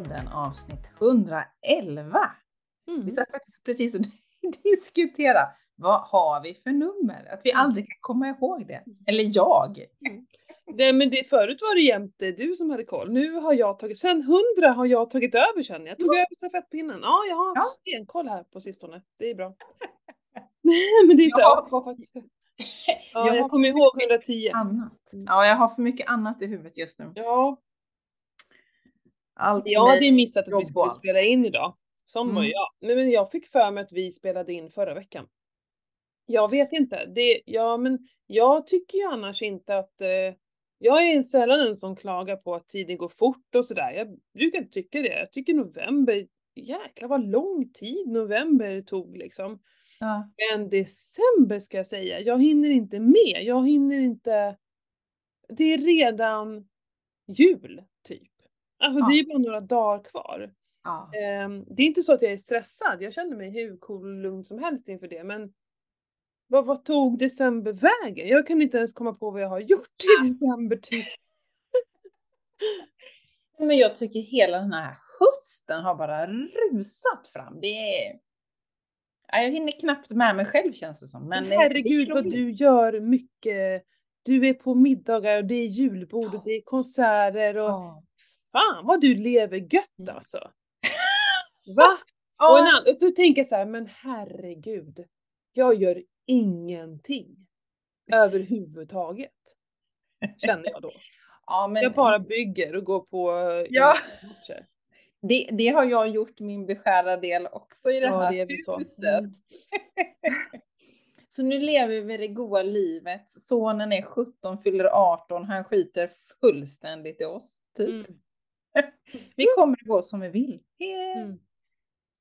podden avsnitt 111. Mm. Vi satt faktiskt precis och diskuterade vad har vi för nummer? Att vi aldrig kan komma ihåg det. Eller jag. Det, men det, förut var det jämte du som hade koll. Nu har jag tagit, sen 100 har jag tagit över känner jag. Tog över stafettpinnen. Ja, jag har Ja. stenkoll här på sistone. Det är bra. men det är så, Ja. ja, ja, Jag jag, kommer ihåg mycket 110. Annat. Mm. Ja, jag har för mycket annat i huvudet just nu. Ja, Allt jag hade ju missat att vi skulle spela in idag. Var ju Mm. jag. Men, men jag fick för mig att vi spelade in förra veckan. Jag vet inte. Det, ja, men jag tycker ju annars inte att... Eh, jag är sällan den som klagar på att tiden går fort och sådär. Jag brukar inte tycka det. Jag tycker november, jäklar vad lång tid november tog liksom. Ja. Men december ska jag säga, jag hinner inte med. Jag hinner inte... Det är redan jul, Alltså det Ja. är bara några dagar kvar. Ja. Ehm, det är inte så att jag är stressad, jag känner mig hur cool och lugn som helst inför det, men vad, vad tog december vägen? Jag kan inte ens komma på vad jag har gjort i december typ. Men jag tycker hela den här hösten har bara rusat fram. Det är... Ja, jag hinner knappt med mig själv känns det som. Men Men eh, herregud det vad du gör mycket. Du är på middagar och det är julbord och det är konserter och Ja. Fan vad du lever gött alltså. Va? Och, en annan, och då tänker så här, men herregud. Jag gör ingenting. Överhuvudtaget. Känner jag då. Ja, men Jag bara bygger och går på eh, Ja. matcher. det, det har jag gjort min beskärda del också i det Ja, här det är väl så. huset. Mm. Så nu lever vi det goa livet. Sonen är 17, fyller 18. Han skiter fullständigt i oss. Typ. Mm. Vi kommer att gå som vi vill. Det är, Mm.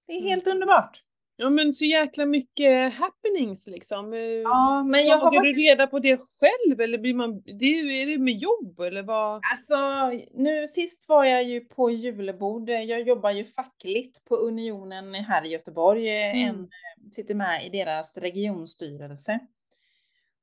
det är helt underbart. Ja men så jäkla mycket happenings liksom. Eh, Ja, men jag har du reda på det själv eller blir man, det är, är det med jobb eller vad? alltså nu sist var jag ju på julbord. Jag jobbar ju fackligt på Unionen här i Göteborg. Mm. En, sitter med i deras regionstyrelse.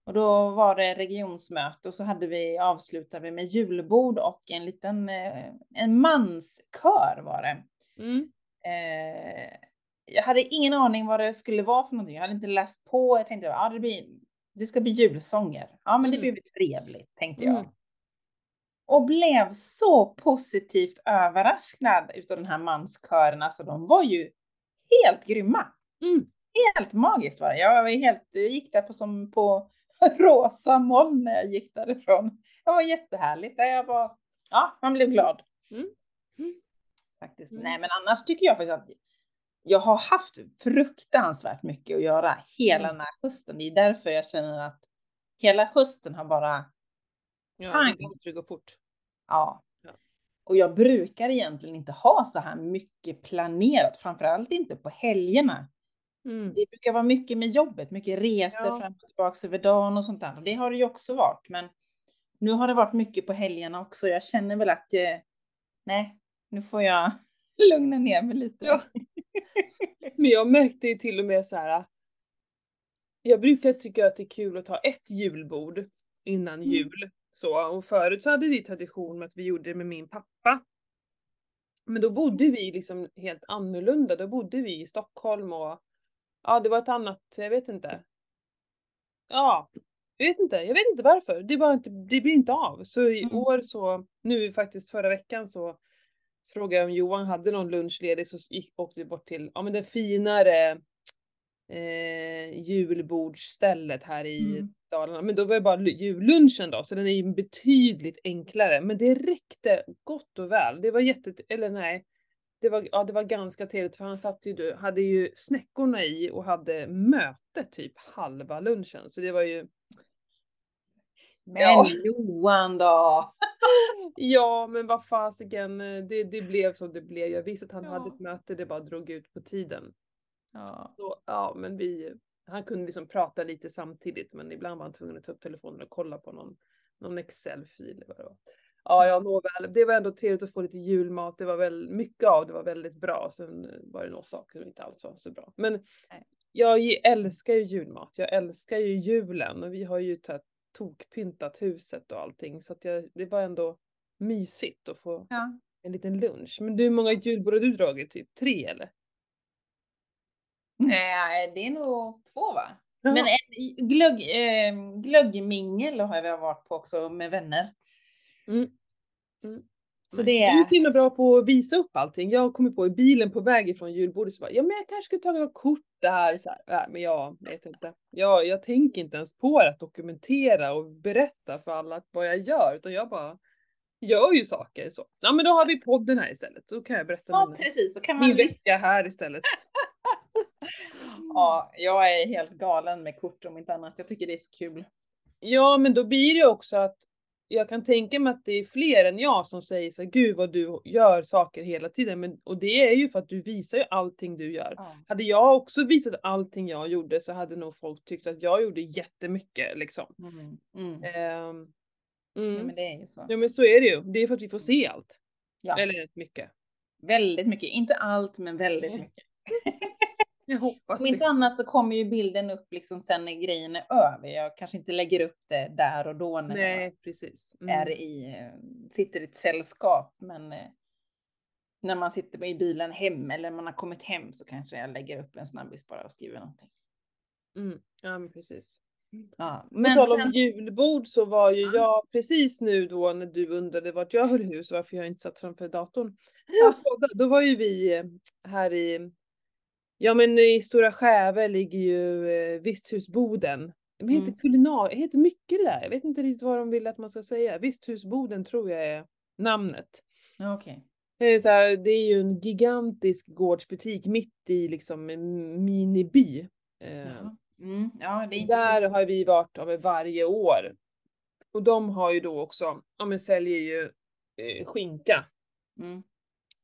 Och då var det regionsmöte och så hade vi, avslutade vi med julbord och en liten, eh, en manskör var det. Mm. Eh, jag hade ingen aning vad det skulle vara för någonting. Jag hade inte läst på. Jag tänkte, ja det, blir, det ska bli julsånger. Ja men det Mm. blir väl trevligt, tänkte jag. Mm. Och blev så positivt överraskad utav den här manskören. Alltså de var ju helt grymma. Mm. Helt magiskt var det. Jag var helt, jag gick där på, som på rosa moln när jag gick därifrån. Det var jättehärligt. Jag var, ja, man blev glad. Mm. Mm. Faktiskt. Mm. Nej, men annars tycker jag faktiskt att jag har haft fruktansvärt mycket att göra hela Mm. den här hösten. Det är därför jag känner att hela hösten har bara, Ja, Pang. det går- det går fort. ja. Ja. Och jag brukar egentligen inte ha så här mycket planerat, framförallt inte på helgerna. Mm. Det brukar vara mycket med jobbet, mycket resor Ja. fram och tillbaka över dagen och sånt där. Och det har det ju också varit. Men nu har det varit mycket på helgerna också. Jag känner väl att, eh, nej, nu får jag lugna ner mig lite. Ja. Men jag märkte ju till och med så här. Jag brukar tycka att det är kul att ta ett julbord innan Mm. jul. Så, och förut så hade vi tradition med att vi gjorde det med min pappa. Men då bodde vi liksom helt annorlunda. Då bodde vi i Stockholm och ja, det var ett annat, jag vet inte. Ja, jag vet inte, jag vet inte varför. Det, bara inte, det blir inte av. Så i Mm. år så, nu faktiskt förra veckan så frågade jag om Johan hade någon lunchledig så gick, åkte vi bort till, ja men det finare eh, julbordsstället här i Mm. Dalarna. Men då var det bara lu- jullunchen då, så den är ju betydligt enklare. Men det räckte gott och väl. Det var jätte, eller nej, det var, ja, det var ganska trevligt för han satt ju, hade ju snäckorna i och hade möte typ halva lunchen. Så det var ju, Men Ja. Johan då? ja men vad fasiken, det, det blev som det blev. Jag visste att han Ja. hade ett möte, det bara drog ut på tiden. Ja. Så ja, men vi, han kunde liksom prata lite samtidigt men ibland var han tvungen att ta upp telefonen och kolla på någon, någon Excel-fil eller vad det var. Ja, ja, nåväl. Det var ändå trevligt att få lite julmat. Det var väl mycket av det var väldigt bra. Sen var det några saker som inte alls var så bra. Men jag älskar ju julmat. Jag älskar ju julen och vi har ju tokpyntat huset och allting så att jag, det var ändå mysigt att få Ja. En liten lunch. Men du, hur många julbord har du dragit? Typ tre eller? Nej, det är nog två va? Jaha. Men en glögg, eh, glöggmingel har jag varit på också med vänner. Mm. Mm. Så det Du är så himla bra på att visa upp allting. Jag kommer på i bilen på väg ifrån julbordet så bara, ja men jag kanske skulle ta några kort där. Så här. Nej, men jag vet inte. Jag, jag tänker inte ens på att dokumentera och berätta för alla vad jag gör, utan jag bara gör ju saker så. Ja men då har vi podden här istället, då kan jag berätta Ja, mina, precis. Då kan man min vecka här istället. Ja, jag är helt galen med kort om inte annat. Jag tycker det är så kul. Ja men då blir det också att jag kan tänka mig att det är fler än jag som säger så här, gud vad du gör saker hela tiden. Men, och det är ju för att du visar ju allting du gör. Ja. Hade jag också visat allting jag gjorde så hade nog folk tyckt att jag gjorde jättemycket liksom. Mm. Mm. Ja, mm. men det är ju så. Ja men så är det ju. Det är för att vi får se allt. Ja, Eller mycket. väldigt mycket. Inte allt, men väldigt Nej. mycket. Jag hoppas Om det. inte annat så kommer ju bilden upp liksom sen när grejen är över. Jag kanske inte lägger upp det där och då när jag Nej precis. är Mm. i, eh, sitter i ett sällskap. Men eh, när man sitter i bilen hem eller man har kommit hem så kanske jag lägger upp en snabbis bara och skriver någonting. Mm. Ja men precis. Ja, På men tal om sen, julbord så var ju Ja. jag precis nu då när du undrade vart jag höll hus varför jag inte satt framför datorn. Ja. Då, då var ju vi eh, här i, ja men i Stora Skäve ligger ju eh, Visthusboden. Det heter Mm. kulinar, det heter mycket det där. Jag vet inte riktigt vad de vill att man ska säga. Visthusboden tror jag är namnet. Okej. Det är, så här, det är ju en gigantisk gårdsbutik mitt i liksom en miniby. Eh, Ja. Mm, ja, det där stort. har vi varit ja, varje år. Och de har ju då också, ja men säljer ju eh, skinka Mm.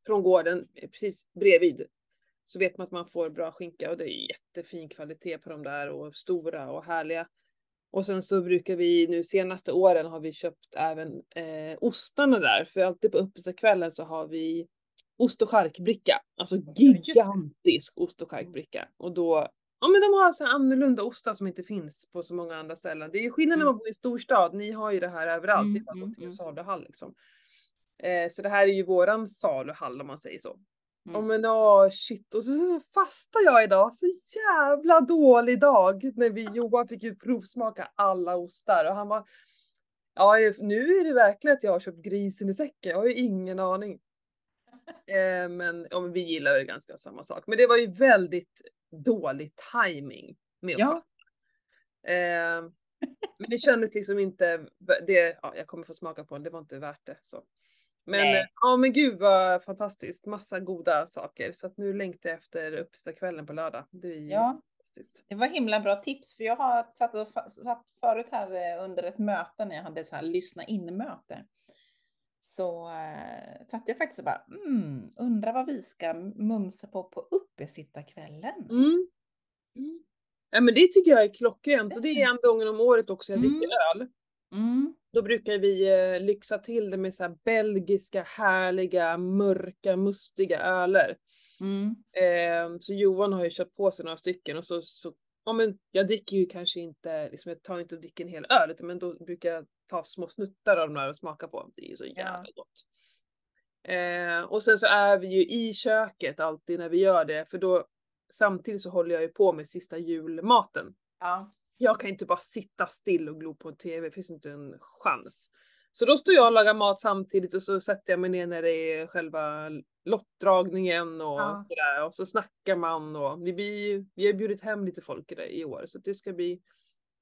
från gården precis bredvid. Så vet man att man får bra skinka och det är jättefin kvalitet på de där och stora och härliga. Och sen så brukar vi nu senaste åren har vi köpt även eh, ostarna där. För alltid på uppesittarkvällen så har vi ost och charkbricka. Alltså gigantisk ost och charkbricka. Och då, ja men de har så här annorlunda ostar som inte finns på så många andra ställen. Det är ju skillnad när Mm. man bor i storstad. Ni har ju det här överallt. det är Mm, bara att mm, gå till en mm. saluhall liksom. Eh, så det här är ju våran saluhall om man säger så. Mm. men åh shit, och så fastar jag idag. Så jävla dålig dag när vi, Johan fick ju provsmaka alla ostar och han var Ja nu är det verkligen att jag har köpt grisen i säcken, jag har ju ingen aning. Eh, men, ja, men vi gillar ju ganska samma sak. Men det var ju väldigt dålig timing med att Ja. Eh, men det kändes liksom inte, det, ja, jag kommer få smaka på det, det var inte värt det. Så. Men Nej. ja men gud vad fantastiskt, massa goda saker. Så att nu längtar jag efter uppesittarkvällen på lördag. Det är Ja. fantastiskt. Det var himla bra tips, för jag har satt, och, satt förut här eh, under ett möte när jag hade så här lyssna in-möte. Så äh, satt jag faktiskt och bara, mm, undrar vad vi ska mumsa på på uppesittarkvällen. Mm. Mm. Ja men det tycker jag är klockrent och det är enda gången om året också jag dricker öl. Mm. Då brukar vi eh, lyxa till det med så här belgiska härliga mörka mustiga öler. Mm. Eh, så Johan har ju köpt på sig några stycken och så, så ja men jag dricker ju kanske inte, liksom jag tar inte och dricker en hel öl men då brukar jag ta små snuttar av de där och smaka på. Det är ju så jävla gott. Eh, och sen så är vi ju i köket alltid när vi gör det för då samtidigt så håller jag ju på med sista julmaten. Ja. Jag kan inte bara sitta still och glo på en TV, det finns inte en chans. Så då står jag och lagar mat samtidigt och så sätter jag mig ner när det är själva lottdragningen och Ja. sådär och så snackar man och vi, blir, vi har bjudit hem lite folk i, det, i år så det ska bli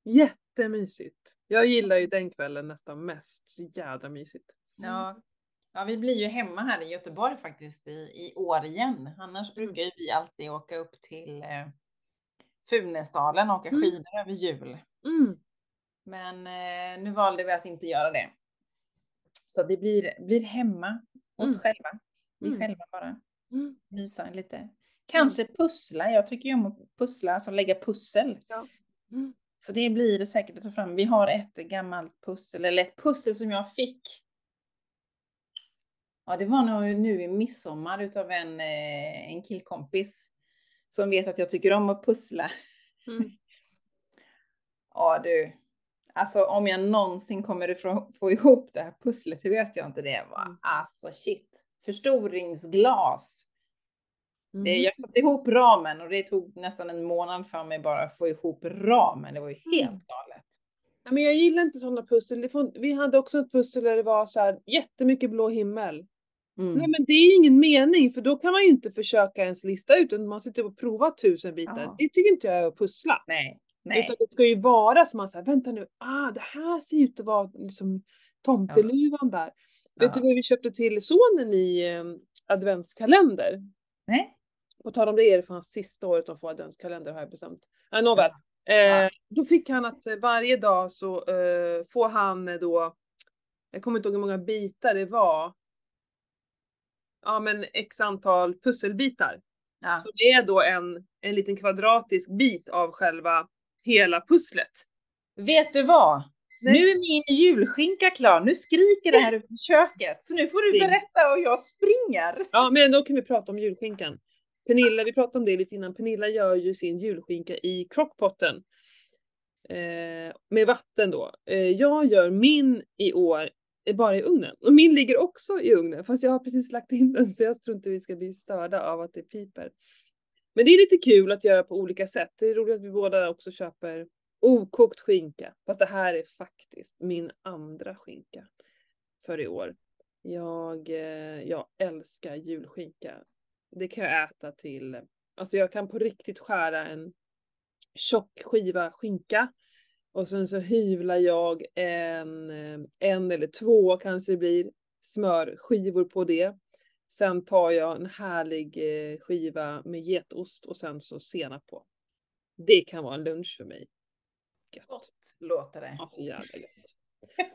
jättemysigt. Jag gillar ju den kvällen nästan mest, så jädra mysigt. Ja. ja, vi blir ju hemma här i Göteborg faktiskt i, i år igen. Annars brukar ju vi alltid åka upp till eh, Funäsdalen och åka Mm. skidor över jul. Mm. Men eh, nu valde vi att inte göra det. Så det blir, blir hemma hos Mm. själva. Vi Mm. själva bara. Mm. Mysa lite. Kanske pussla. Jag tycker ju om att pussla, alltså lägga pussel. Ja. Mm. Så det blir det säkert att ta fram. Vi har ett gammalt pussel, eller ett pussel som jag fick. Ja, det var nog nu i midsommar utav en, eh, en killkompis. Som vet att jag tycker om att pussla. Mm. Ja du, alltså om jag någonsin kommer ifrån, få ihop det här pusslet, det vet jag inte det var. Mm. Alltså shit. förstoringsglas. Mm. Det, jag satte ihop ramen och det tog nästan en månad för mig bara att få ihop ramen. Det var ju helt Mm. galet. Ja, men jag gillar inte sådana pussel. Får, vi hade också ett pussel där det var så här jättemycket blå himmel. Mm. Nej men det är ju ingen mening för då kan man ju inte försöka ens lista ut utan man sitter och provar tusen bitar. Ja. Det tycker inte jag är att pussla. Nej, nej. Utan det ska ju vara som man säger, vänta nu, ah det här ser ut att vara liksom tomteluvan där. Vet du Ja. vad vi köpte till sonen i eh, adventskalender? nej. På tal om det är det för hans sista året de får adventskalender har jag bestämt. Äh, nåväl. Eh, Ja. Då fick han att varje dag så eh, får han då, jag kommer inte ihåg hur många bitar det var. Ja men x antal pusselbitar. Ja. Så det är då en, en liten kvadratisk bit av själva hela pusslet. Vet du vad? Nej. Nu är min julskinka klar. Nu skriker det här ute i köket. Så nu får du berätta och jag springer. Ja men då kan vi prata om julskinkan. Pernilla, vi pratade om det lite innan, Pernilla gör ju sin julskinka i crockpotten. Eh, med vatten då. Eh, jag gör min i år bara i ugnen. Och min ligger också i ugnen fast jag har precis lagt in den så jag tror inte vi ska bli störda av att det piper. Men det är lite kul att göra på olika sätt. Det är roligt att vi båda också köper okokt skinka. Fast det här är faktiskt min andra skinka för i år. Jag, eh, jag älskar julskinka. Det kan jag äta till, alltså jag kan på riktigt skära en tjock skiva skinka och sen så hyvlar jag en, eh, en eller två kanske det blir smörskivor på det. Sen tar jag en härlig eh, skiva med getost och sen så senap på. Det kan vara en lunch för mig. Gött. Gott låter det. Ja, så jävla gött.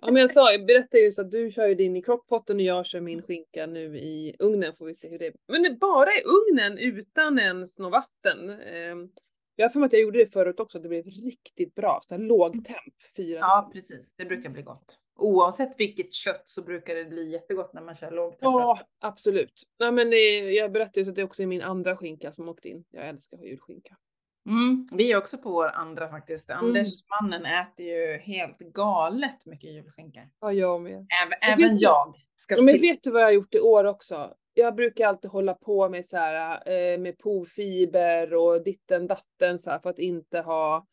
Ja, men jag sa, jag berättade just att du kör ju din i crockpotten och jag kör min skinka nu i ugnen får vi se hur det är. Men det bara i ugnen utan ens något vatten. Jag har för mig att jag gjorde det förut också, att det blev riktigt bra. Så här låg temp, fyra. Ja, precis. Det brukar bli gott. Oavsett vilket kött så brukar det bli jättegott när man kör lågtemperat. Ja, absolut. Nej, men det, jag berättade just att det också är min andra skinka som åkte in. Jag älskar julskinka. Mm, vi är också på vår andra faktiskt. Anders, mannen, äter ju helt galet mycket julskinka. Ja, jag med. Även, även jag. Ska Ja, men vet du vad jag har gjort i år också? Jag brukar alltid hålla på med så här eh, med pofiber och ditten datten så här för att inte ha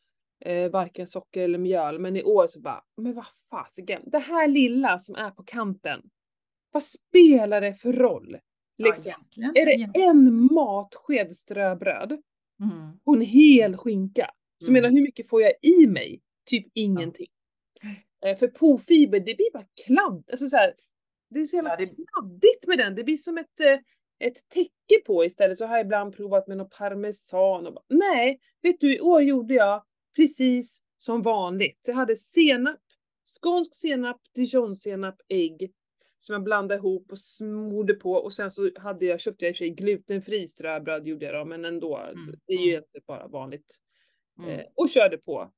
eh, varken socker eller mjöl. Men i år så bara, men vad fasiken, det här lilla som är på kanten. Vad spelar det för roll? Liksom. Ja, egentligen. är det egentligen. en matsked ströbröd Mm. och en hel skinka? Så Mm. menar hur mycket får jag i mig? Typ ingenting. Eh, För pofiber, det blir bara kladd. Alltså så här, det är så jävla Ja, kladdigt med den. Det blir som ett, eh, ett täcke på istället. Så har jag ibland provat med någon parmesan och bara, nej, vet du, i år gjorde jag precis som vanligt. Jag hade senap, skånsk senap, dijonsenap, ägg som jag blandade ihop och smorde på och sen så hade jag, köpte jag i och för sig glutenfri ströbröd gjorde jag då, men ändå, Mm, det är ju mm. inte bara vanligt. Mm. Eh, och körde på.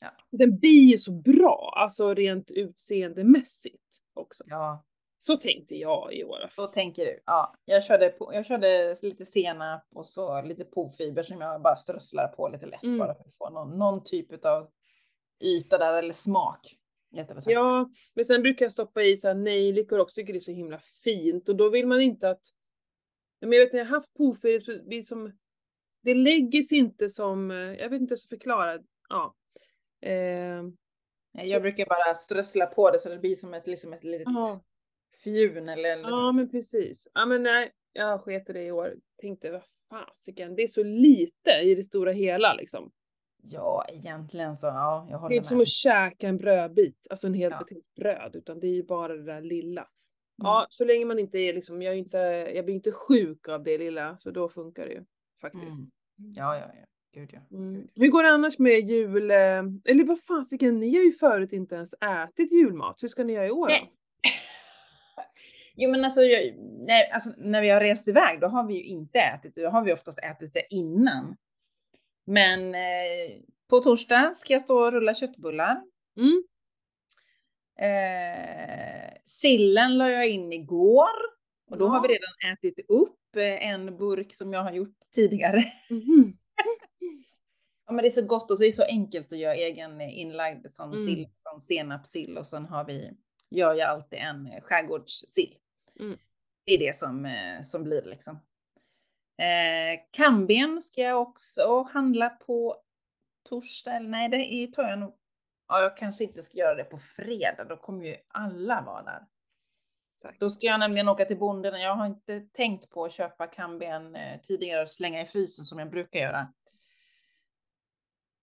Ja. Den blir ju så bra, alltså rent utseendemässigt också. Ja, Så tänkte jag i år. så tänker du. Ja, jag körde, på, jag körde lite senap och så lite pofiber som jag bara strösslar på lite lätt Mm. bara för att få någon, någon typ av yta där eller smak. Ja, men sen brukar jag stoppa i så här nejlikor också, tycker det är så himla fint och då vill man inte att... Men jag vet när jag har haft pofiber, så blir det som... Det lägger sig inte som, jag vet inte hur jag ska förklara. Ja. Eh, Jag brukar bara strössla på det så det blir som ett, liksom ett litet ja. Fjun eller Ja men precis. Ja men nej, jag sket det i år. Tänkte vad fasiken, det är så lite i det stora hela liksom. Ja, egentligen så ja, jag Det är håller inte som med. att käka en brödbit, alltså en hel Ja. bit bröd, utan det är ju bara det där lilla. Mm. Ja, så länge man inte är liksom, jag är inte, jag blir inte sjuk av det lilla, så då funkar det ju faktiskt. Ja, ja, ja. Gud ja. Mm. Hur går det annars med jul, eh, eller vad fasiken, ni har ju förut inte ens ätit julmat. Hur ska ni göra i år? Nej. Jo men alltså, jag, nej, alltså när vi har rest iväg då har vi ju inte ätit då har vi oftast ätit det innan. Men eh, på torsdag ska jag stå och rulla köttbullar. Mm. Eh, sillen la jag in igår och då har vi Ja. redan ätit upp eh, en burk som jag har gjort tidigare. Mhm. Ja men det är så gott och så är det så enkelt att göra egen inlagd sån Mm. sill, sån senapssill och sen har vi, gör jag alltid en eh, skärgårdssill. Mm. det är det som, eh, som blir liksom. Eh, kamben ska jag också handla på torsdag, eller nej, det tar jag nog. Ja, jag kanske inte ska göra det på fredag, då kommer ju alla vara där. Exakt. Då ska jag nämligen åka till bonden. Jag har inte tänkt på att köpa kamben eh, tidigare och slänga i frysen som jag brukar göra.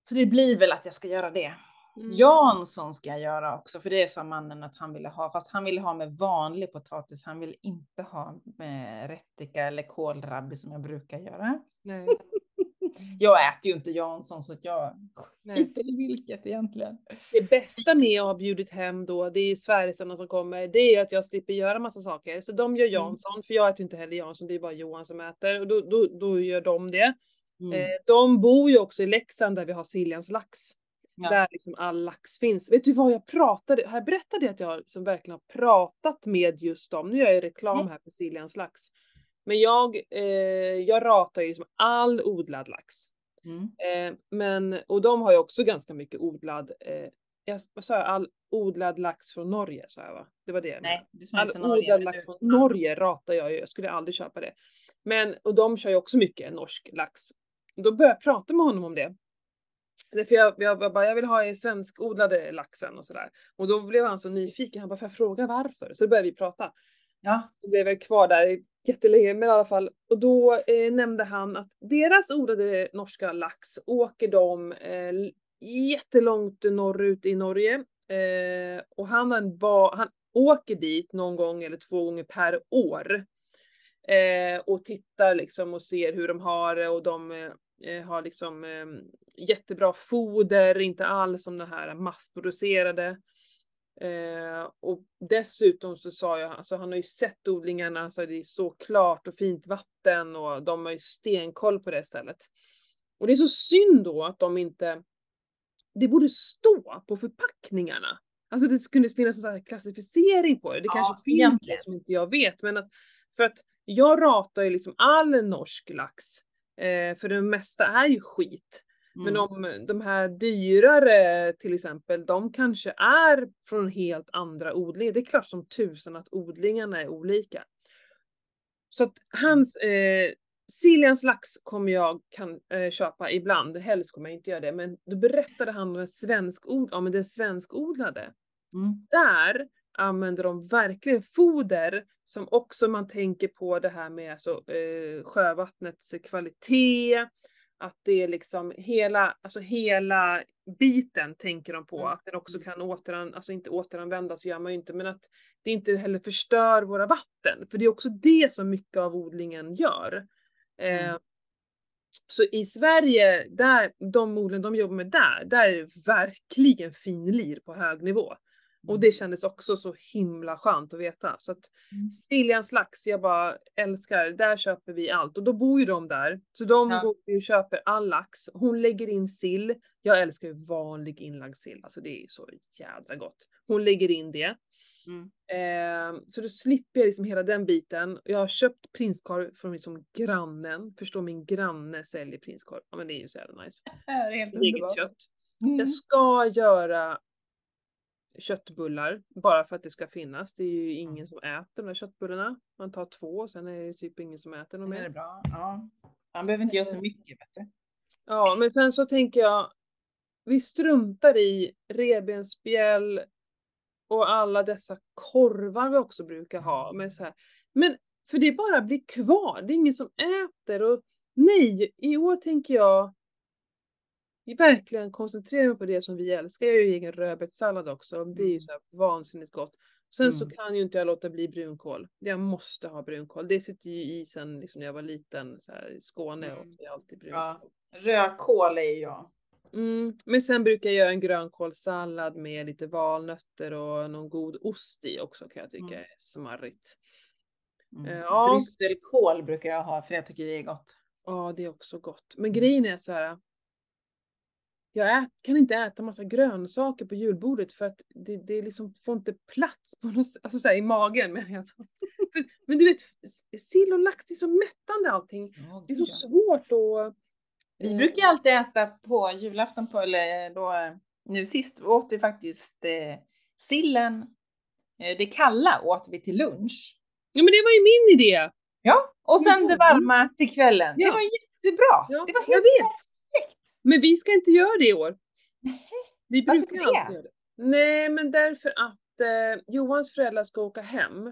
Så det blir väl att jag ska göra det. Mm. Jansson ska jag göra också, för det sa mannen att han ville ha, fast han ville ha med vanlig potatis. Han vill inte ha med rättika eller kålrabbi som jag brukar göra. Nej. jag äter ju inte Jansson så att jag skiter i vilket egentligen. Det bästa med att ha bjudit hem då, det är svärisarna som kommer, det är att jag slipper göra massa saker. Så de gör mm. Jansson, mm. för jag äter ju inte heller Jansson, det är bara Johan som äter. Och då, då, då gör de det. Mm. Eh, de bor ju också i Leksand där vi har Siljans lax. Ja. Där liksom all lax finns. Vet du vad jag pratade, har jag berättat det att jag liksom verkligen har pratat med just dem? Nu gör jag reklam här för Siljans lax. Men jag, eh, jag ratar ju liksom all odlad lax. Mm. Eh, men, och de har ju också ganska mycket odlad, eh, jag, vad sa jag, all odlad lax från Norge sa jag va? Det var det Nej, du sa all inte Norge, odlad lax från Norge ratar jag ju, jag skulle aldrig köpa det. Men, och de kör ju också mycket norsk lax. Då började jag prata med honom om det. Därför jag, jag, jag bara, jag vill ha i svenskodlade laxen och sådär. Och då blev han så nyfiken, han bara, får jag fråga varför? Så då började vi prata. Ja. Så blev jag kvar där jättelänge, men i alla fall. Och då eh, nämnde han att deras odlade norska lax åker de eh, jättelångt norrut i Norge. Eh, och han, han, ba, han åker dit någon gång eller två gånger per år. Eh, och tittar liksom och ser hur de har det och de eh, har liksom eh, jättebra foder, inte alls som det här massproducerade. Eh, och dessutom så sa jag, alltså han har ju sett odlingarna, alltså det är så klart och fint vatten och de har ju stenkoll på det stället. Och det är så synd då att de inte, det borde stå på förpackningarna. Alltså det skulle finnas en sån här klassificering på det, det ja, kanske finns egentligen. det som inte jag vet, men att, för att jag ratar ju liksom all norsk lax, eh, för det mesta är ju skit. Men mm. om de här dyrare till exempel, de kanske är från helt andra odlingar. Det är klart som tusan att odlingarna är olika. Så att hans eh, Siljans lax kommer jag kan eh, köpa ibland, helst kommer jag inte göra det, men då berättade han om en svensk od ja, men den svenskodlade. Mm. Där använder de verkligen foder som också man tänker på det här med alltså, eh, sjövattnets kvalitet, att det är liksom hela, alltså hela biten tänker de på, mm. att den också kan återan, alltså inte återanvändas gör man ju inte, men att det inte heller förstör våra vatten. För det är också det som mycket av odlingen gör. Eh, mm. Så i Sverige, där, de odlen de jobbar med där, där är det verkligen finlir på hög nivå. Och det kändes också så himla skönt att veta. Så att mm. Stiljans lax, jag bara älskar, där köper vi allt. Och då bor ju de där. Så de ja. går och köper all lax. Hon lägger in sill. Jag älskar ju vanlig inlagd sill, alltså det är så jädra gott. Hon lägger in det. Mm. Eh, så då slipper jag liksom hela den biten. Jag har köpt prinskorv från liksom grannen. Förstår min granne säljer prinskorv. Ja men det är ju så jävla nice. Det är helt underbart. kött. Mm. Jag ska göra köttbullar bara för att det ska finnas. Det är ju ingen som äter de där köttbullarna. Man tar två och sen är det typ ingen som äter dem mer. Det är bra. Ja. Man behöver inte göra så eh. mycket vet du. Ja, men sen så tänker jag, vi struntar i revbensspjäll och alla dessa korvar vi också brukar ha. Med så här. Men för det bara blir kvar, det är ingen som äter och nej, i år tänker jag verkligen koncentrera mig på det som vi älskar. Jag gör ju egen rödbetssallad också. Det är ju mm. så här vansinnigt gott. Sen mm. så kan ju inte jag låta bli brunkål. Jag måste ha brunkål. Det sitter ju i sen liksom när jag var liten så här, i Skåne mm. och jag alltid brunkål. Ja. Rödkål är jag. Mm. Men sen brukar jag göra en grönkålssallad med lite valnötter och någon god ost i också kan jag tycka mm. är smarrigt. Mm. Uh, ja. Brysselkål brukar jag ha för jag tycker det är gott. Ja, det är också gott. Men grejen är så här jag ät, kan inte äta massa grönsaker på julbordet för att det, det liksom får inte plats på något, alltså så här, i magen. Men, men du vet, sill och lax, det är så mättande allting. Oh, det är så svårt att... Vi eh, brukar alltid äta på julafton på, eller då, nu sist åt vi faktiskt eh, sillen, eh, det kalla åt vi till lunch. Ja men det var ju min idé! Ja, och sen det varma till kvällen. Ja. Det var jättebra. Ja, det var jag helt perfekt. Men vi ska inte göra det i år. Vi Varför brukar inte det? alltid göra det. Nej men därför att eh, Johans föräldrar ska åka hem.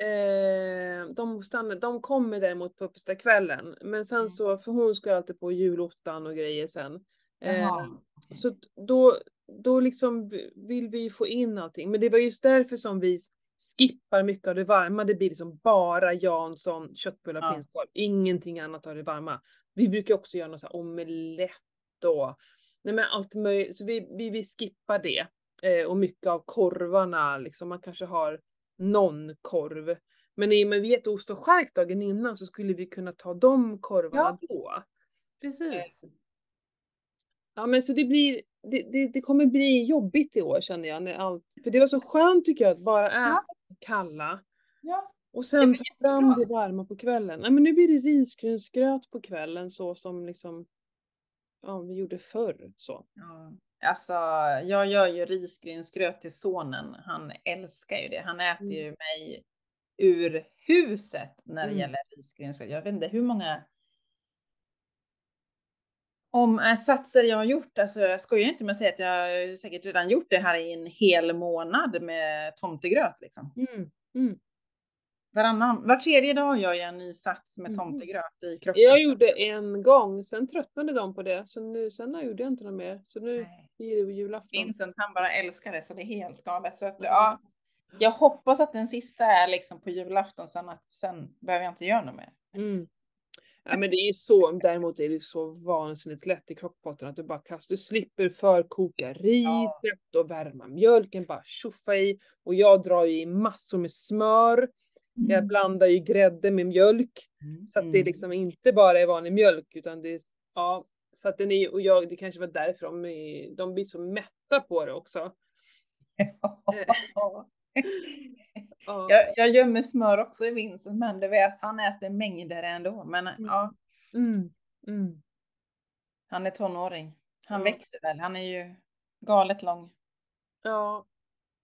Eh, de, stannar, de kommer däremot på uppesittarkvällen. Men sen Mm. så, för hon ska alltid på julottan och grejer sen. Eh, så då, då liksom vill vi ju få in allting. Men det var just därför som vi skippar mycket av det varma. Det blir liksom bara Jansson, köttbullar, Ja. prinskorv. Ingenting annat av det varma. Vi brukar också göra någon sån här omelett och nej men allt möjligt. Så vi, vi, vi skippar det. Eh, och mycket av korvarna, liksom man kanske har någon korv. Men i och med vet ost och chark dagen innan så skulle vi kunna ta de korvarna då. Precis. Ja men så det blir, det, det, det kommer bli jobbigt i år känner jag. När allt, för det var så skönt tycker jag att bara äta Ja. kalla Ja. Och sen ta fram det varma på kvällen. Nej men nu blir det risgrynsgröt på kvällen så som liksom ja, vi gjorde förr. Så. ja. Alltså, jag gör ju risgrynsgröt till sonen. Han älskar ju det. Han äter Mm. ju mig ur huset när det Mm. gäller risgrynsgröt. Jag vet inte hur många om äh, satser jag har gjort. Alltså, jag skojar inte med att säga att jag säkert redan gjort det här i en hel månad med tomtegröt. Liksom. Mm. Mm. Varannan, var tredje dag gör jag en ny sats med Mhm. tomtegröt i kroppen. Jag gjorde en gång, sen tröttnade de på det. Så nu, sen gjorde jag inte något mer. Så nu Nej. blir det julafton. Vincent han bara älskar det så det är helt galet. Så att, Mm. ja, jag hoppas att den sista är liksom på julafton sen att sen behöver jag inte göra något mer. Mm. Ja, men det är så, däremot är det så vansinnigt lätt i crockpotten att du bara kastar, du slipper förkoka riset och värma mjölken, bara tjoffa i. Och jag drar ju i massor med smör. Jag blandar ju grädde med mjölk. Mm. Så att det liksom inte bara är vanlig mjölk utan det är, ja, så att den är, och jag, det kanske var därför de, är, de blir så mätta på det också. Ja. jag, jag gömmer smör också i Vincent men du vet han äter mängder ändå. Men ja, Mm. Mm. han är tonåring. Han växer väl. Han är ju galet lång. Ja,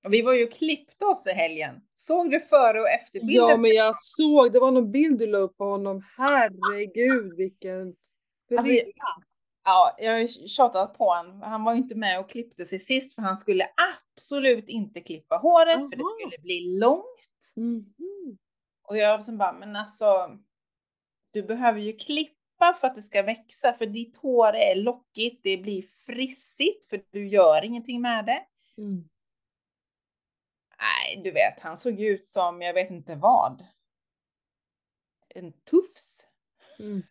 vi var ju och klippte oss i helgen. Såg du före och efterbilden? Ja men jag såg, det var någon bild du la upp på honom. Herregud vilken Alltså. Ja, jag har tjatat på honom. Han var ju inte med och klippte sig sist för han skulle absolut inte klippa håret för det skulle bli långt. Mhm. Och jag liksom bara, men alltså, du behöver ju klippa för att det ska växa för ditt hår är lockigt, det blir frissigt för du gör ingenting med det. Mm. Nej, du vet, han såg ut som, jag vet inte vad. En tufs. Mm.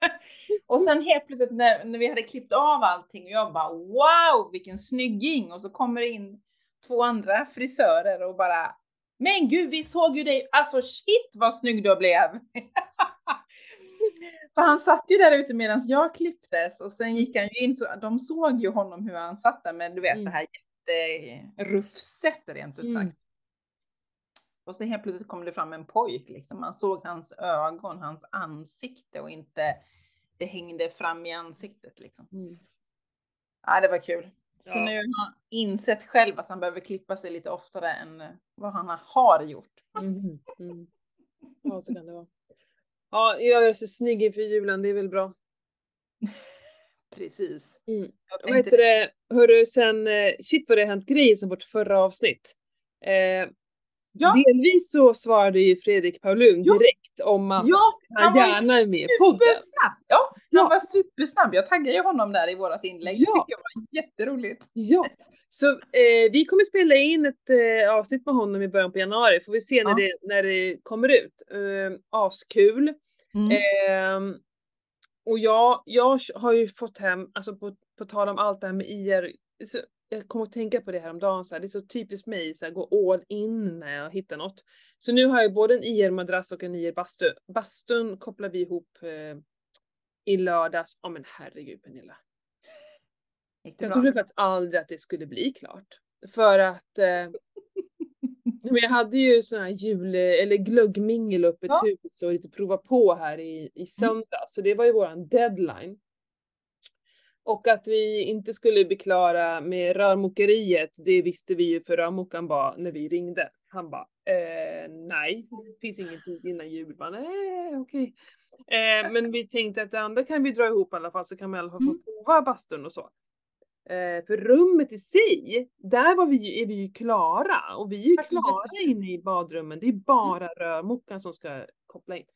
Och sen helt plötsligt när, när vi hade klippt av allting och jag bara wow vilken snygging och så kommer det in två andra frisörer och bara men gud vi såg ju dig, alltså shit vad snygg du blev! För han satt ju där ute medan jag klipptes och sen gick han ju in så de såg ju honom hur han satt där med du vet Mm. det här jätterufset rent ut Mm. sagt. Och så helt plötsligt kom det fram en pojk liksom. Man såg hans ögon, hans ansikte och inte det hängde fram i ansiktet liksom. Mm. Ja, det var kul. Så Ja. nu har han insett själv att han behöver klippa sig lite oftare än vad han har gjort. Mhm. Mm. Ja så kan det vara. Ja, jag är så snygg inför julen, det är väl bra. Precis. Mm. Vad heter det, hörru sen, eh, shit vad det har hänt grejer sen vårt förra avsnitt. Eh, Ja, Delvis så svarade ju Fredrik Paulun Ja. direkt om att ja, han ju gärna är med i podden. Ja, han Ja. var supersnabb. Jag taggade ju honom där i vårat inlägg. Ja. Det tycker jag var jätteroligt. Ja, så eh, vi kommer spela in ett eh, avsnitt med honom i början på januari, får vi se när, det, när det kommer ut. Eh, askul. Mm. Och jag, jag har ju fått hem, alltså på, på tal om allt det här med IR, så jag kommer att tänka på det här om dagen så här, det är så typiskt mig, så här, gå all in när jag hittar något. Så nu har jag både en IR-madrass och en IR-bastu. Bastun kopplar vi ihop eh, i lördags. Ja men herregud Pernilla. Gick det Jag bra? trodde faktiskt aldrig att det skulle bli klart. För att eh, men jag hade ju sån här jul eller glöggmingel uppe i Ja. Mm. hus och lite prova på här i, i söndag. Så det var ju våran deadline. Och att vi inte skulle bli klara med rörmokeriet, det visste vi ju för rörmokaren var när vi ringde. Han bara, eh, nej, det finns ingen tid innan jul. Bara, nej, okej. Eh, men vi tänkte att det andra kan vi dra ihop i alla fall så kan vi i alla fall få Mm. prova bastun och så. Eh, för rummet i sig, där var vi, är vi ju klara och vi är ju det klara inne i badrummen. Det är bara rörmokaren som ska koppla in.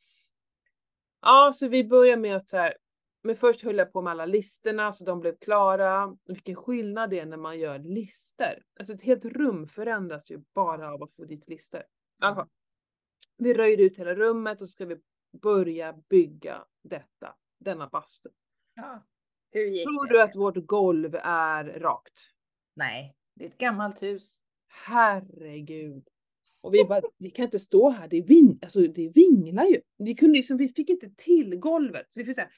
Ja, så vi börjar med att så här, men först höll jag på med alla listorna så de blev klara. Vilken skillnad det är när man gör lister. Alltså ett helt rum förändras ju bara av att få dit lister. Fall. Vi röjde ut hela rummet och så ska vi börja bygga detta, denna bastu. Ja. Hur gick Tror det? du att vårt golv är rakt? Nej, det är ett gammalt hus. Herregud. Och vi bara, vi kan inte stå här, det, ving, alltså, det vinglar ju. Vi, kunde liksom, vi fick inte till golvet. Så vi fick så här,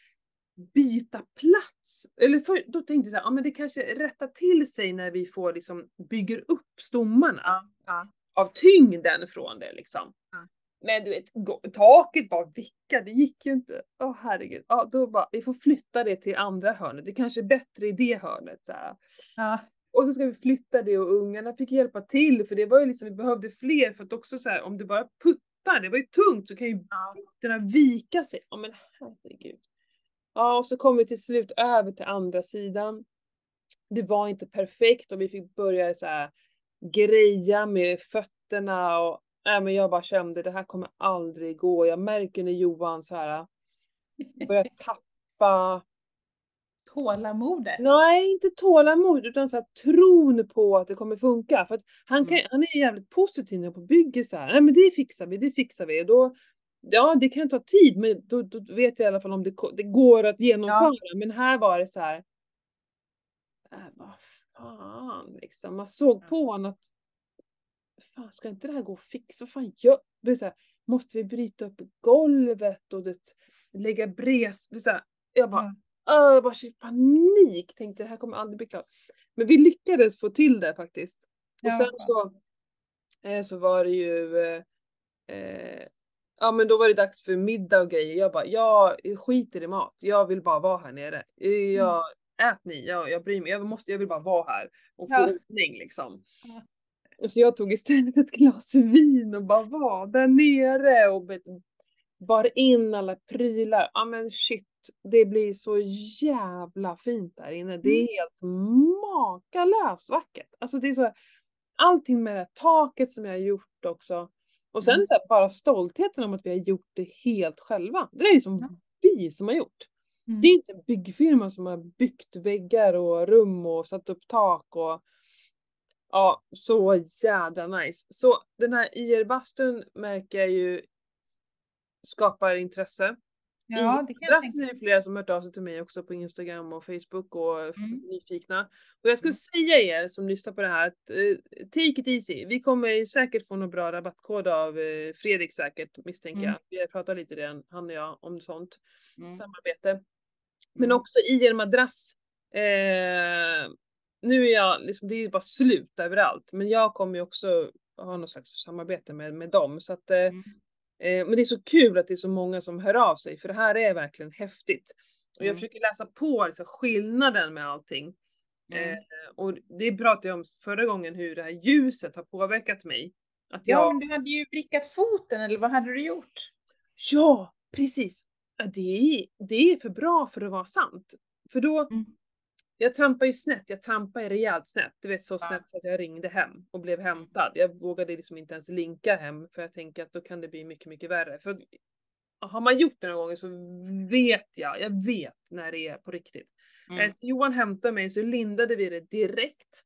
byta plats. Eller för, då tänkte jag så här, ja men det kanske rättar till sig när vi får liksom, bygger upp stommarna Ja, ja. av tyngden från det liksom. Men du vet, taket bara vickade, det gick ju inte. Åh herregud. Ja, då bara, vi får flytta det till andra hörnet. Det kanske är bättre i det hörnet. Så ja. Och så ska vi flytta det och ungarna fick hjälpa till för det var ju liksom, vi behövde fler för att också så här, om du bara puttar, det var ju tungt så kan ju ja. fötterna vika sig. Ja men herregud. Ja och så kom vi till slut över till andra sidan. Det var inte perfekt och vi fick börja så här greja med fötterna och nej men jag bara kände det här kommer aldrig gå. Jag märker när Johan så här börjar tappa Tålamodet. Nej, inte tålamod utan så här, tron på att det kommer funka. För att han, kan, Mm. han är jävligt positiv när på bygger så här. Nej men det fixar vi, det fixar vi. Och då, ja det kan ta tid men då, då vet jag i alla fall om det, det går att genomföra. Men här var det så här. Äh, vad fan liksom. Man såg på honom att fan ska inte det här gå att fixa? Vad fan gör här, Måste vi bryta upp golvet och det, lägga bres? Så här, jag bara Ja. Öh, jag bara fick panik, tänkte det här kommer aldrig bli klart. Men vi lyckades få till det faktiskt. Och Ja, sen så, eh, så var det ju, eh, eh, ja men då var det dags för middag och grejer. Jag bara, jag skiter i mat, jag vill bara vara här nere. Eh, Jag, ät ni, jag, jag bryr mig, jag, måste, jag vill bara vara här och få Ja. ordning liksom. Ja. Och så jag tog istället ett glas vin och bara var där nere och bar in alla prylar. Ja men shit, det blir så jävla fint där inne. Det är helt makalöst vackert. Alltså det är så, allting med det här taket som jag har gjort också. Och sen Mm. så här, bara stoltheten om att vi har gjort det helt själva. Det är liksom Ja. vi som har gjort. Mm. Det är inte en byggfirma som har byggt väggar och rum och satt upp tak och ja, så jädra nice. Så den här IR-bastun märker jag ju skapar intresse. Ja, det kan jag tänka är det flera som hört av sig till mig också på Instagram och Facebook och Mm. nyfikna. Och jag ska Mm. säga er som lyssnar på det här att eh, take it easy. Vi kommer ju säkert få någon bra rabattkod av eh, Fredrik säkert misstänker Mm. jag. Vi har pratat lite redan, han och jag, om sånt Mm. samarbete. Men Mm. också i en madrass. Eh, nu är jag, liksom, det är bara slut överallt. Men jag kommer ju också ha något slags samarbete med, med dem. Så att, eh, Mm. eh, men det är så kul att det är så många som hör av sig. För det här är verkligen häftigt. Och jag Mm. försöker läsa på liksom, skillnaden med allting. Mm. Eh, och det pratade jag om förra gången hur det här ljuset har påverkat mig. Att Ja, jag, men du hade ju vrickat foten, eller vad hade du gjort? Ja, precis. Det är, det är för bra för att vara sant. För då, Mm. Jag trampar ju snett, jag trampar rejält snett. Du vet så snett så att jag ringde hem och blev hämtad. Jag vågade liksom inte ens linka hem för jag tänker att då kan det bli mycket, mycket värre. För har man gjort det några gånger så vet jag, jag vet när det är på riktigt. Eh, Mm. Så Johan hämtade mig så lindade vi det direkt.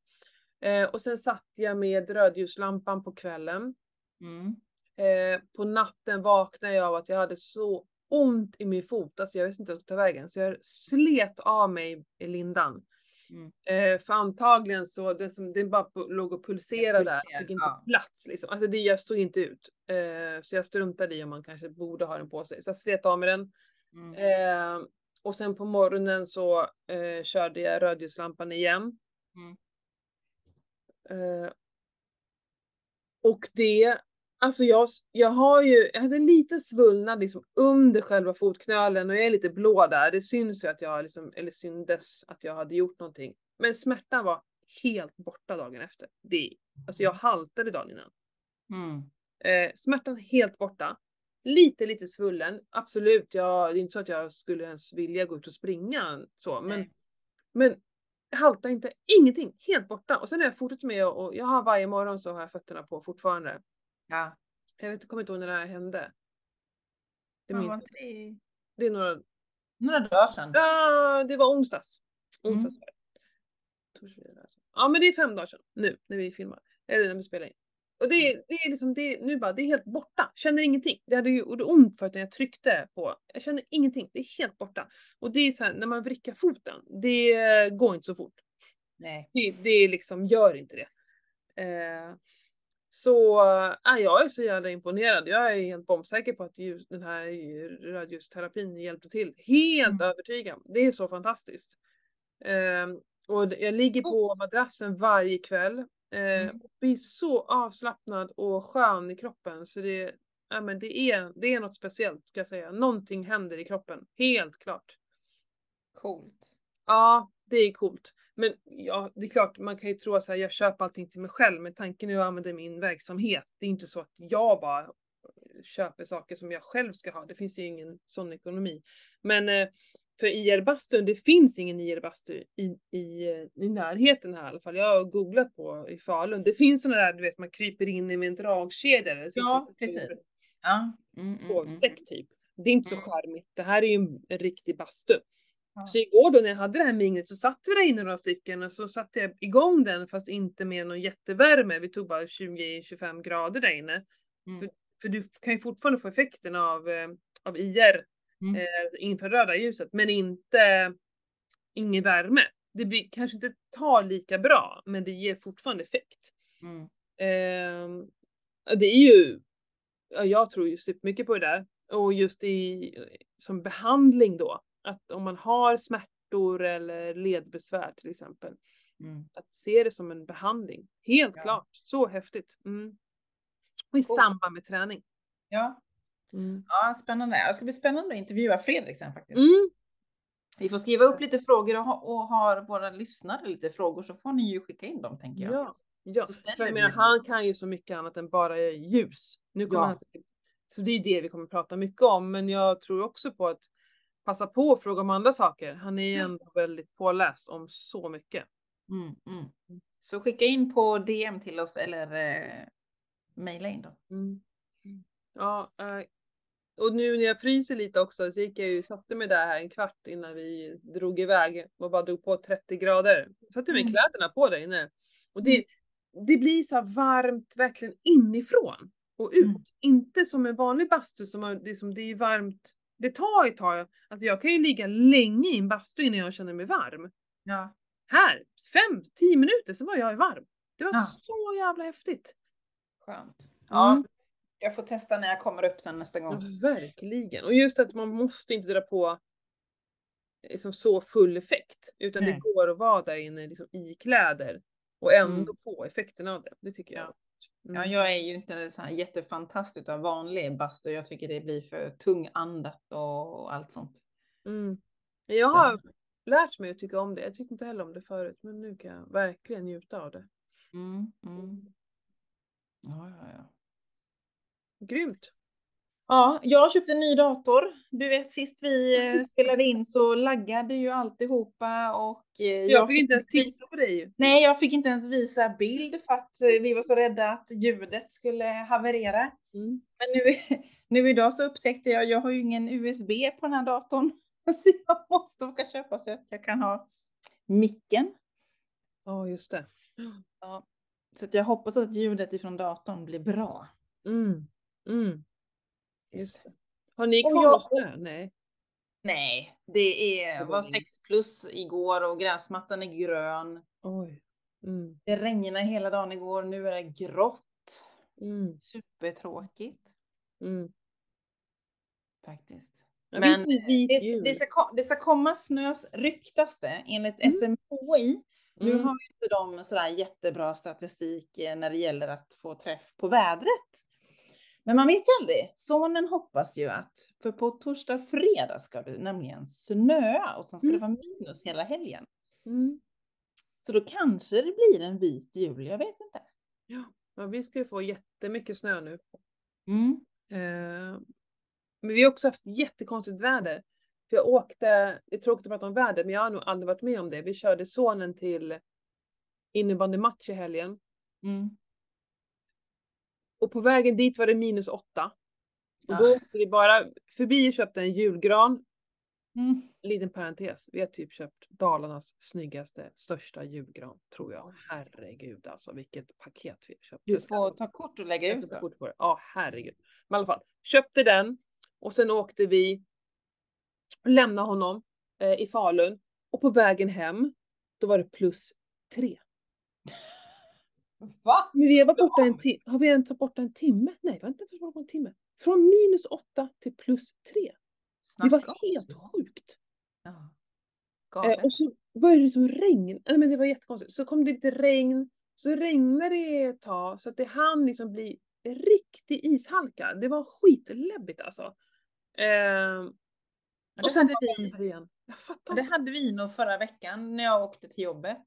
Eh, och sen satt jag med rödljuslampan på kvällen. Mm. Eh, på natten vaknade jag av att jag hade så ont i min fot, alltså jag visste inte vart jag skulle ta vägen. Så jag slet av mig i lindan. Mm. Eh, för antagligen så, den, som, den bara låg och pulserade där, fick inte ja. plats liksom. Alltså det, jag stod inte ut. Eh, så jag struntade i om man kanske borde ha den på sig. Så jag slet av med den. Mm. Eh, och sen på morgonen så eh, körde jag rödljuslampan igen. Mm. Eh, och det, alltså jag, jag har ju, jag hade en liten svullnad liksom under själva fotknölen och jag är lite blå där. Det syns ju att jag liksom, eller syndes att jag hade gjort någonting. Men smärtan var helt borta dagen efter. Det, alltså jag haltade dagen innan. Mm. Eh, smärtan helt borta. Lite, lite svullen. Absolut, jag, det är inte så att jag skulle ens vilja gå ut och springa så, men, Nej. men halta inte, ingenting, helt borta. Och sen har jag fortsatt med och jag har varje morgon så har jag fötterna på fortfarande. Ja. Jag vet, kommer inte ihåg när det här hände. Det Ja, minns det Det är några, några dagar sedan? ja det var onsdags. Mm. Onsdags var det. Ja men det är fem dagar sedan nu när vi filmar. Eller när vi spelar in. Och det, är- det är liksom, det, är- nu bara, det är helt borta. Känner ingenting. Det hade ju gjort ont för att när jag tryckte på. Jag känner ingenting. Det är helt borta. Och det är så här, när man vrickar foten, det går inte så fort. Nej. Det, det liksom gör inte det. Eh, så äh, jag är så jävla imponerad. Jag är helt bombsäker på att just den här rödljusterapin hjälpte till. Helt Mm. övertygad. Det är så fantastiskt. Eh, och jag ligger på madrassen varje kväll. Eh, Mm. och blir så avslappnad och skön i kroppen så det, ja, men det, är, det är något speciellt ska jag säga. Någonting händer i kroppen. Helt klart. Coolt. Ja, det är coolt. Men ja, det är klart, man kan ju tro att här, jag köper allting till mig själv, men tanken är att använda min verksamhet. Det är inte så att jag bara köper saker som jag själv ska ha. Det finns ju ingen sån ekonomi. Men eh, för IR-bastun, det finns ingen IR-bastu i, i, eh, i närheten här i alla fall. Jag har googlat på i Falun. Det finns såna där, du vet, man kryper in i med en dragkedja. Ja, precis. Ja. Mm, mm, mm. Sovsäck typ. Det är inte så Mm. charmigt. Det här är ju en, en riktig bastu. Så igår då när jag hade det här minglet så satt vi där inne några stycken och så satte jag igång den fast inte med någon jättevärme. Vi tog bara 20-25 grader där inne. Mm. För du kan ju fortfarande få effekten av, eh, av IR, Mm. eh, infraröda ljuset, men inte ingen värme. Det blir, kanske inte tar lika bra, men det ger fortfarande effekt. Mm. Eh, det är ju, ja, jag tror ju supermycket på det där. Och just i, som behandling då, att om man har smärtor eller ledbesvär till exempel, Mm. att se det som en behandling. Helt Ja. klart, så häftigt. Mm. Och i Coolt. samband med träning. Ja. Mm. ja, spännande. Det ska bli spännande att intervjua Fredrik sen faktiskt. Mm. Vi får skriva upp lite frågor och, ha, och har våra lyssnare lite frågor så får ni ju skicka in dem tänker jag. Ja, ja. Jag menar, han kan ju så mycket annat än bara ljus. Nu kommer Ja. han, så det är det vi kommer prata mycket om, men jag tror också på att passa på och fråga om andra saker. Han är ju ändå väldigt påläst om så mycket. Mm, mm. Så skicka in på DM till oss eller eh, mejla in då. Mm. Ja, eh, och nu när jag fryser lite också så gick jag ju satte mig där här en kvart innan vi drog iväg och bara drog på 30 grader. Satte mig Mm. kläderna på där inne. Och det, det blir så varmt verkligen inifrån och ut. Mm. Inte som en vanlig bastu som har, det, är som det är varmt. Det tar ett tag. Att jag kan ju ligga länge i en bastu innan jag känner mig varm. Ja. Här, fem, tio minuter så var jag varm. Det var Ja. så jävla häftigt. Skönt. Ja, Mm. jag får testa när jag kommer upp sen nästa Ja, gång. verkligen. Och just att man måste inte dra på liksom så full effekt. Utan Nej. det går att vara där inne liksom i kläder och ändå Mm. få effekten av det. Det tycker jag. Ja. Mm. Ja, jag är ju inte en sån här jättefantast utav vanlig bastu. Jag tycker det blir för tungandat och allt sånt. Mm. Jag Så- har lärt mig att tycka om det. Jag tyckte inte heller om det förut, men nu kan jag verkligen njuta av det. Mm, mm. Ja, ja, ja. Grymt! Ja, jag köpte en ny dator. Du vet sist vi eh, spelade in så laggade ju alltihopa och eh, Jag, fick inte ens titta på dig. Nej, jag fick inte ens visa bild för att eh, vi var så rädda att ljudet skulle haverera. Mm. Men nu, nu idag så upptäckte jag, jag har ju ingen USB på den här datorn. Så jag måste åka köpa så att jag kan ha micken. Ja, just det. Så att jag hoppas att ljudet ifrån datorn blir bra. Mm. Mm. Det. Har ni kvar jag- snö? Nej. Nej, det är, var var 6 plus igår och gräsmattan är grön. Oj. Mm. Det regnade hela dagen igår, nu är det grått. Mm. Supertråkigt Mm. faktiskt. Ja, Men det Det, ska, det ska komma snös, ryktas det, enligt Mm. SMHI. Nu Mm. har ju inte de sådär jättebra statistik eh, när det gäller att få träff på vädret. Men man vet ju aldrig. Sonen hoppas ju att, för på torsdag och fredag ska det nämligen snöa och sen ska det Mm. vara minus hela helgen. Mm. Så då kanske det blir en vit jul, jag vet inte. Ja. Ja, vi ska ju få jättemycket snö nu. Mm. Eh, men vi har också haft jättekonstigt väder. För jag åkte, det är tråkigt att prata om väder, men jag har nog aldrig varit med om det. Vi körde sonen till innebandymatch i helgen. Mm. Och på vägen dit var det minus åtta. Och Ah. då åkte vi bara förbi och köpte en julgran. Mm. Liten parentes, vi har typ köpt Dalarnas snyggaste, största julgran, tror jag. Herregud alltså, vilket paket vi har köpt. Du får ta kort och lägga ut kort på det. Ja, herregud. Men i alla fall, köpte den och sen åkte vi och lämnade honom eh, i Falun. Och på vägen hem, då var det plus tre. Va? Men vi har varit borta en timme. Har vi ens varit borta en timme? Nej, vi har inte ens varit borta en timme. Från minus åtta till plus tre. Det var Snacka om helt sjukt. Ja. Eh, och så började det som regn. Nej, men det var jättekonstigt. Så kom det lite regn. Så regnade det ett tag så att det hann liksom bli riktig ishalka. Det var skitläbbigt alltså. Eh, och det sen hade var vi- det igen. Jag fattar det hade vi nog förra veckan när jag åkte till jobbet.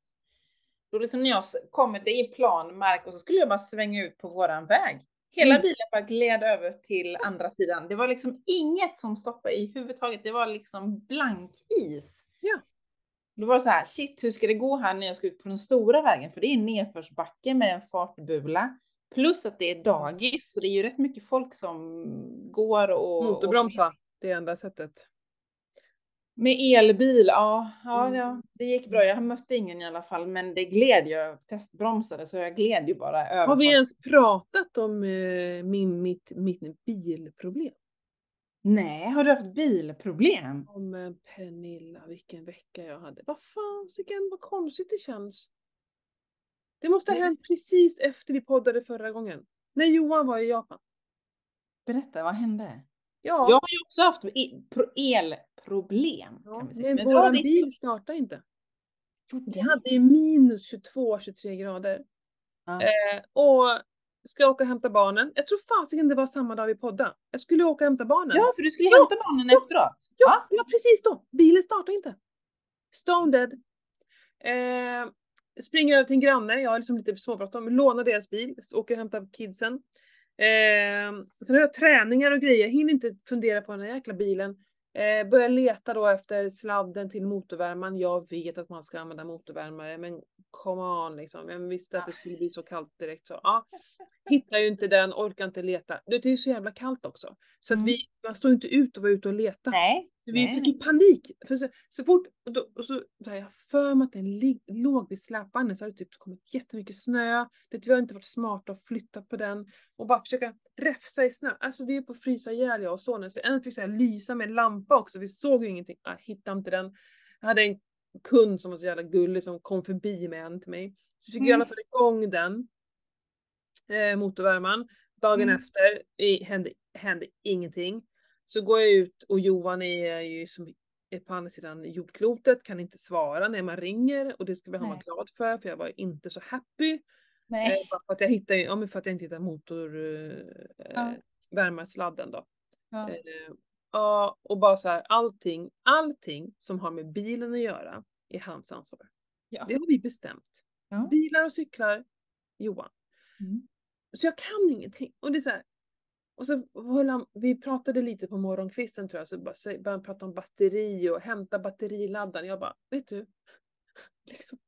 Då liksom när jag kommer, det är plan mark och så skulle jag bara svänga ut på våran väg. Hela Mm. bilen bara gled över till andra sidan. Det var liksom inget som stoppade i huvudtaget. Det var liksom blank is. Ja. Då var det så här, shit hur ska det gå här när jag ska ut på den stora vägen? För det är nedförsbacke med en fartbula. Plus att det är dagis, så det är ju rätt mycket folk som går och... Motorbromsa, det är enda sättet. Med elbil, ja, ja, Mm. ja, det gick bra. Jag mötte ingen i alla fall, men det gled ju. Jag testbromsade så jag gled ju bara över. Har vi ens pratat om eh, min, mitt, mitt bilproblem? Nej, har du haft bilproblem? Om eh, Pernilla, vilken vecka jag hade. Vad fasiken, vad konstigt det känns. Det måste ha hänt precis efter vi poddade förra gången. När Johan var i Japan. Berätta, vad hände? Ja, Jag har ju också haft pro- elproblem. ja kan men du har våran ditt- bil startade inte. Vi det. hade ju minus 22-23 grader. Ja. Eh, och ska åka och hämta barnen. Jag tror fasiken det var samma dag vi poddade. Jag skulle åka och hämta barnen. Ja, för du skulle Ja, hämta barnen efteråt. Ja, ja precis då. Bilen startar inte. Stone dead. Eh, springer över till en granne, jag har liksom lite småbråttom, lånar deras bil, åker och hämtar kidsen. Eh, sen har jag träningar och grejer, hinner inte fundera på den här jäkla bilen. Eh, börjar leta då efter sladden till motorvärmaren. Jag vet att man ska använda motorvärmare, men come on liksom. Vem visste att det skulle bli så kallt direkt så. Ja. Hittar ju inte den, orkar inte leta. Det är ju så jävla kallt också. Så att Mm. vi, man står inte ut och vara ute och leta. Nej. Vi nej, fick ju panik. För så, så fort, och, då, och så har jag för mig att den lig, låg vid släpvagnen så hade det typ kommit jättemycket snö. Det, vi har inte varit smarta och flyttat på den. Och bara försöka räfsa i snö. Alltså vi är på att frysa ihjäl jag och sonen. Så vi ändå fick så här lysa med en lampa också. Vi såg ju ingenting. Jag hittade inte den. Jag hade en kund som var så jävla gullig som kom förbi med en till mig. Så fick jag i alla Mm. fall igång den. Eh, motorvärmaren. Dagen Mm. efter i, hände, hände ingenting. Så går jag ut och Johan är ju som är på andra sidan jordklotet, kan inte svara när man ringer och det ska vi ha vara glad för för jag var inte så happy. Eh, nej. bara för att jag hittade, ja för att jag inte hittade motor eh, Ja. värmarsladden då. Ja. Eh, ja, och bara så här allting, allting som har med bilen att göra är hans ansvar. Ja. Det har vi bestämt. Bilar och cyklar, Johan. Mm. Så jag kan ingenting. Och det är så här, och så höll han, vi pratade lite på morgonkvisten tror jag, så började han prata om batteri och hämta batteriladdaren. Jag bara, vet du? Liksom.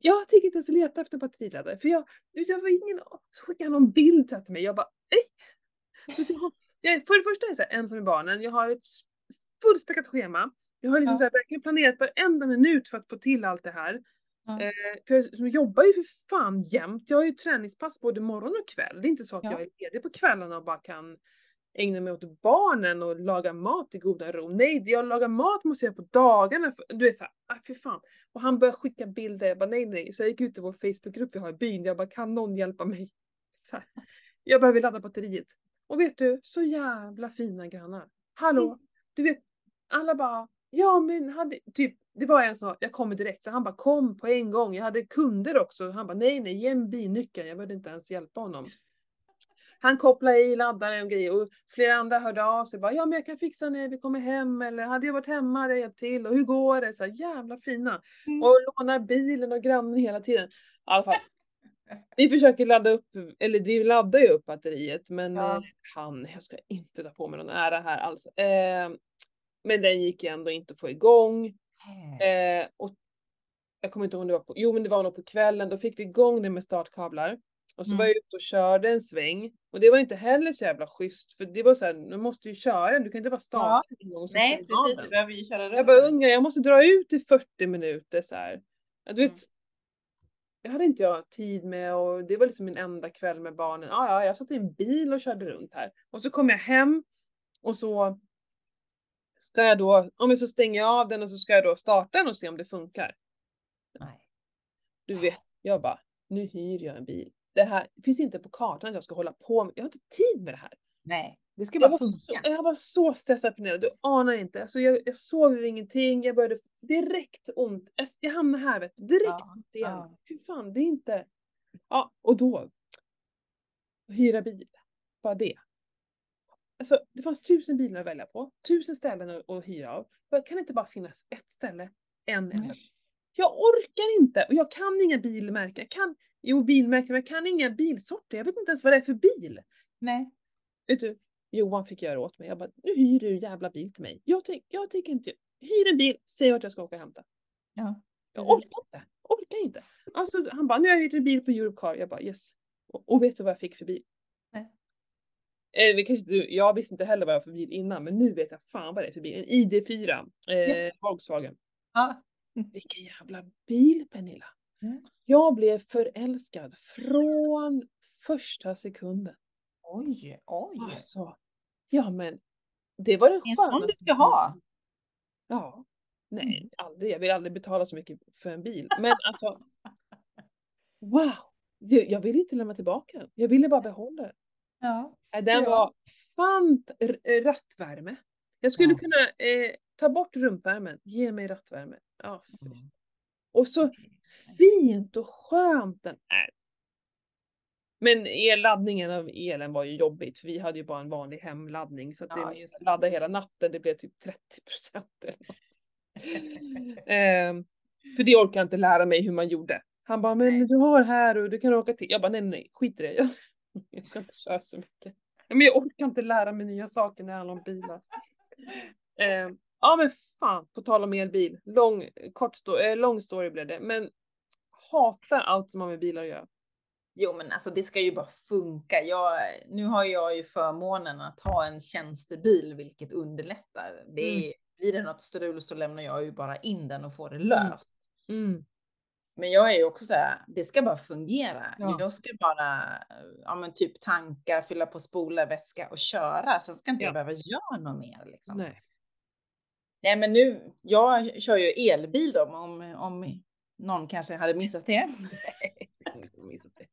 Jag tänker inte ens leta efter batteriladdare, för jag, jag var ingen Så skickade han någon bild till mig, jag bara, nej! Jag, för det första är jag så här, ensam med barnen, jag har ett fullspäckat schema. Jag har liksom Ja. så här, verkligen planerat varenda minut för att få till allt det här. Eh, för jag jobbar ju för fan jämt. Jag har ju träningspass både morgon och kväll. Det är inte så att Ja. jag är ledig på kvällarna och bara kan ägna mig åt barnen och laga mat i goda ro. Nej, jag lagar mat måste jag göra på dagarna. Du vet såhär, ah, för fan. Och han började skicka bilder, jag bara nej nej. Så jag gick ut i vår Facebookgrupp vi har i byn, jag bara kan någon hjälpa mig? Så här. Jag behöver ladda batteriet. Och vet du, så jävla fina grannar. Hallå, Mm. du vet, alla bara, ja men hade, typ, det var en som, jag kommer direkt, så han bara kom på en gång. Jag hade kunder också, han bara nej nej, ge en bilnyckel, jag behövde inte ens hjälpa honom. Han kopplade i laddare och grejer och flera andra hörde av sig bara ja men jag kan fixa när vi kommer hem eller hade jag varit hemma hade jag hjälpt till och hur går det? Så här, jävla fina. Mm. Och lånar bilen och grannen hela tiden. I alla fall. Vi försöker ladda upp, eller vi laddar ju upp batteriet men Ja. eh, han, jag ska inte ta på mig någon ära här alls. Eh, men den gick ju ändå inte att få igång. Eh, och jag kommer inte ihåg om det var på, jo men det var nog på kvällen, då fick vi igång den med startkablar. Och så Mm. var jag ute och körde en sväng. Och det var inte heller så jävla schysst, för det var så här, du måste ju köra den, du kan inte bara starta en gång Nej, precis. Du behöver ju köra Jag runt bara, den. unga, jag måste dra ut i 40 minuter så här. Ja, Du vet, Mm. jag hade inte jag tid med och det var liksom min enda kväll med barnen. Ja, ja, jag satt i en bil och körde runt här. Och så kom jag hem och så ska jag då, om jag så stänger jag av den och så ska jag då starta den och se om det funkar. Nej. Du vet, jag bara, nu hyr jag en bil. Det här finns inte på kartan att jag ska hålla på med, jag har inte tid med det här. Nej, det ska Jag bara så, funka. jag var så stressad ner, du anar inte. Alltså jag, jag sov ingenting, jag började direkt ont. Jag, jag hamnade här vet du, direkt Ja, ont igen. ja. Hur fan, det är inte... Ja, och då, hyra bil, bara det. Alltså det fanns tusen bilar att välja på, tusen ställen att, att hyra av. Kan det inte bara finnas ett ställe, en enda jag orkar inte och jag kan inga bilmärken. Jag kan, jo bilmärken, men jag kan inga bilsorter. Jag vet inte ens vad det är för bil. Nej. Vet du, Johan fick göra åt mig. Jag bara, nu hyr du jävla bil till mig. Jag, tänk, jag tänker inte, hyr en bil, säg vart jag ska åka och hämta. Ja. Jag orkar inte, orkar inte. Alltså han bara, nu har jag hyrt en bil på Europcar. Jag bara, yes. Och, och vet du vad jag fick för bil? Eh, kanske, jag visste inte heller vad jag var för bil innan, men nu vet jag fan vad det är för bil. En ID4, eh, Ja. Volkswagen. Ja. Vilken jävla bil Pernilla. Mm. Jag blev förälskad från första sekunden. Oj, oj. Alltså, ja men det var det Det är en sån skönaste. du ska ha. Ja. Nej, Mm. aldrig. Jag vill aldrig betala så mycket för en bil. Men alltså. Wow! Jag, jag vill inte lämna tillbaka den. Jag ville bara behålla den. Ja. Nej, Den Ja. var fant rattvärme. Jag skulle Ja. kunna eh, ta bort rumpvärmen. Ge mig rattvärme. Ja. Mm. Och så fint och skönt den är. Men elladdningen av elen var ju jobbigt för vi hade ju bara en vanlig hemladdning så att Ja, det just ladda hela natten, det blev typ 30 procent eller något. Ehm, för det orkar jag inte lära mig hur man gjorde. Han bara, men du har här och du kan åka till. Jag bara, nej nej, nej skit i det. Jag, ska inte köra så mycket. Men jag orkar inte lära mig nya saker när det handlar om bilar. Ehm, ja men fan, på tal om elbil. Lång, kort sto- eh, lång story blev det. Men hatar allt som har med bilar att göra. Jo, men alltså det ska ju bara funka. Jag, nu har jag ju förmånen att ha en tjänstebil, vilket underlättar. Det är, Mm. Blir det något strul så lämnar jag ju bara in den och får det löst. Mm. Men jag är ju också så här, det ska bara fungera. Ja. Jag ska bara, ja men typ tanka, fylla på spolarvätska och köra. Sen ska inte Ja. jag behöva göra något mer liksom. Nej. Nej men nu, jag kör ju elbil då om, om någon kanske hade missat det. Missat det.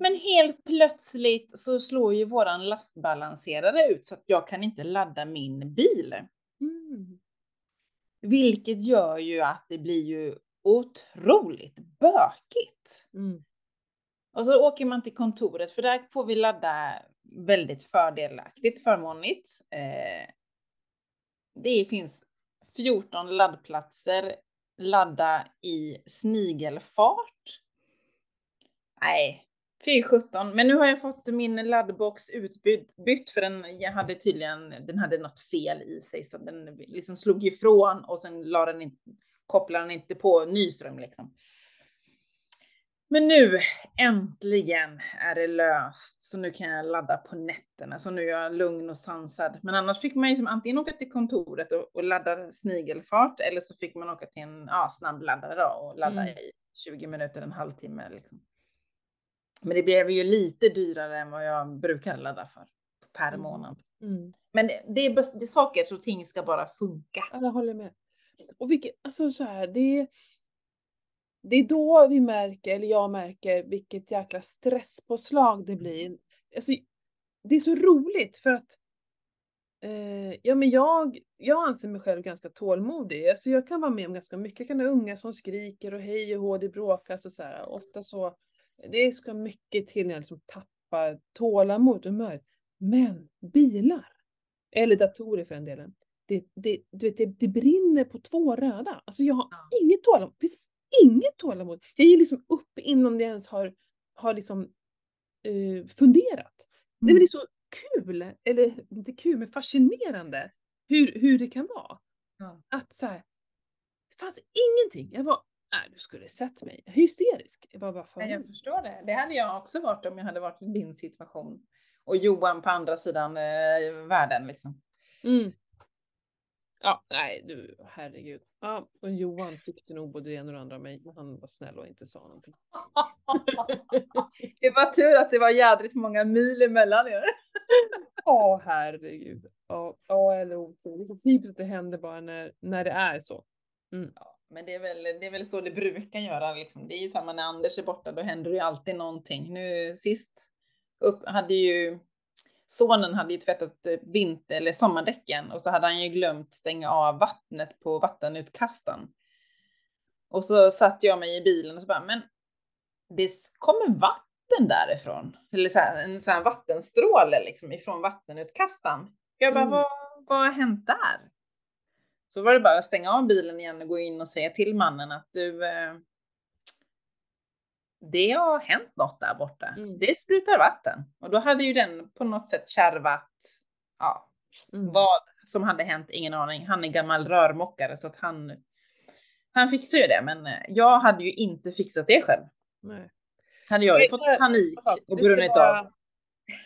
Men helt plötsligt så slår ju våran lastbalanserare ut så att jag kan inte ladda min bil. Mm. Vilket gör ju att det blir ju otroligt bökigt. Mm. Och så åker man till kontoret för där får vi ladda väldigt fördelaktigt, förmånligt. Eh, det finns 14 laddplatser, ladda i snigelfart. Nej, fy 17. Men nu har jag fått min laddbox utbytt bytt för den jag hade tydligen, den hade något fel i sig så den liksom slog ifrån och sen la den inte, kopplade den inte på ny ström liksom. Men nu äntligen är det löst, så nu kan jag ladda på nätterna, så nu är jag lugn och sansad. Men annars fick man ju som antingen åka till kontoret och, och ladda snigelfart, eller så fick man åka till en ja, snabbladdare då och ladda Mm. i 20 minuter, en halvtimme liksom. Men det blev ju lite dyrare än vad jag brukar ladda för per Mm. månad. Mm. Men det, det, är, bes- det är saker och ting ska bara funka. Ja, jag håller med. Och vilket, alltså så här, det, det är då vi märker, eller jag märker, vilket jäkla stresspåslag det blir. Alltså, det är så roligt för att eh, ja, men jag, jag anser mig själv ganska tålmodig. Alltså, jag kan vara med om ganska mycket. Jag kan ha unga som skriker och hej och hå, det bråkas och så här. Ofta så, det ska mycket till när jag liksom tappar tålamod och humör. Men bilar, eller datorer för den delen, det, det, du vet, det, det brinner på två röda. Alltså jag har Ja. inget tålamod. Det finns inget tålamod. Jag ger liksom upp innan jag ens har, har liksom eh, funderat. Nej men det är så kul, eller inte kul men fascinerande hur, hur det kan vara. Ja. Att så här, det fanns ingenting. Jag var, nej du skulle sett mig, hysterisk. Jag var bara för jag förstår det. Det hade jag också varit om jag hade varit i din situation. Och Johan på andra sidan eh, världen liksom. mm. Ja, nej du, herregud. Ja, och Johan tyckte nog både det ena och det andra om mig, men han var snäll och inte sa någonting. det var tur att det var jädrigt många mil emellan er. Ja, herregud. Ja, ja eller otur. Det är så typiskt det händer bara när, när det är så. Men det är, väl, det är väl så det brukar göra. Liksom. Det är ju samma när Anders är borta, då händer det ju alltid någonting. Nu sist upp hade ju sonen hade ju tvättat eh, vinter eller sommardäcken och så hade han ju glömt stänga av vattnet på vattenutkastaren. Och så satt jag mig i bilen och så bara, men det kommer vatten därifrån. Eller så här, en sån här vattenstråle liksom ifrån vattenutkastaren. Jag bara, Mm. vad, vad har hänt där? Så var det bara att stänga av bilen igen och gå in och säga till mannen att du, eh, det har hänt något där borta. Mm. Det sprutar vatten. Och då hade ju den på något sätt kärvat, ja, Mm. vad som hade hänt, ingen aning. Han är gammal rörmokare så att han, han fixar ju det. Men eh, jag hade ju inte fixat det själv. Nej. Hade jag ju fått det- panik och brunnit av.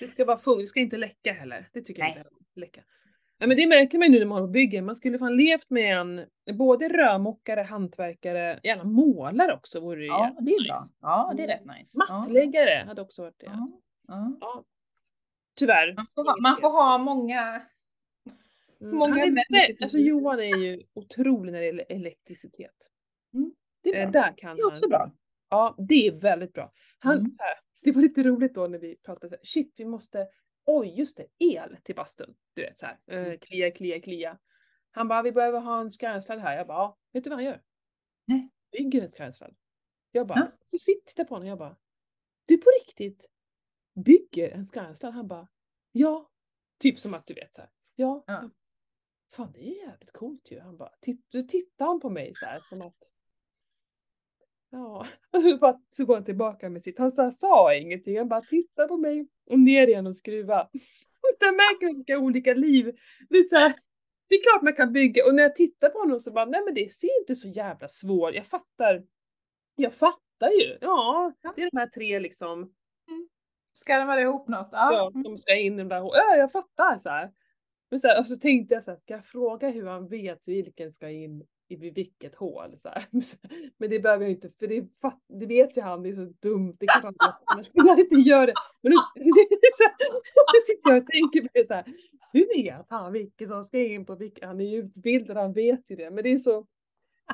Det ska vara fung, det ska inte läcka heller. Det tycker jag Nej. inte heller. Läcka. Ja, men det märker man ju nu när man håller på bygger. Man skulle fan levt med en både rörmokare, hantverkare, gärna målare också vore det Ja, det är bra. nice. Ja, det är rätt nice. Ja. Mattläggare hade också varit det. Ja, ja. Ja. Tyvärr. Man, får ha, man får ha många. Mm, många han är män alltså. Johan är ju otrolig när det gäller elektricitet. Det är Eh, bra. där kan Det är också han. bra. Ja, det är väldigt bra. Han, Mm. här, det var lite roligt då när vi pratade så här, shit vi måste, oj just det, el till bastun. Du vet så här, eh, Mm. klia, klia, klia. Han bara, vi behöver ha en skränsladd här. Jag bara, ja, vet du vad han gör? Nej. Bygger en skränsladd. Jag bara, Ja. så sitter på honom och jag bara, du på riktigt bygger en skränsladd? Han bara, ja. Typ som att du vet så här, ja. Ja. Fan det är jävligt coolt ju. Han bara, titt, då tittar han på mig så här som att Ja, och så, går han tillbaka med sitt, han så sa ingenting, han bara tittade på mig och ner igen och skruva. Och där märker man vilka olika liv. Det är, så här, det är klart man kan bygga och när jag tittar på honom så bara, nej men det ser inte så jävla svårt, jag fattar. Jag fattar ju, ja, det är de här tre liksom, Skarvar ihop något. Ja. ja, som ska in i de där, ja jag fattar så här. Men så här, och så tänkte jag så här, ska jag fråga hur han vet vilken ska in i vilket hål? Så här. Men det behöver jag inte, för det, det vet ju han, det är så dumt, det kan han inte, annars skulle han inte göra det. Men nu, sitter jag och tänker på det så här, hur vet han vilket som ska in på vilket, han är ju utbildad, han vet ju det, men det är så,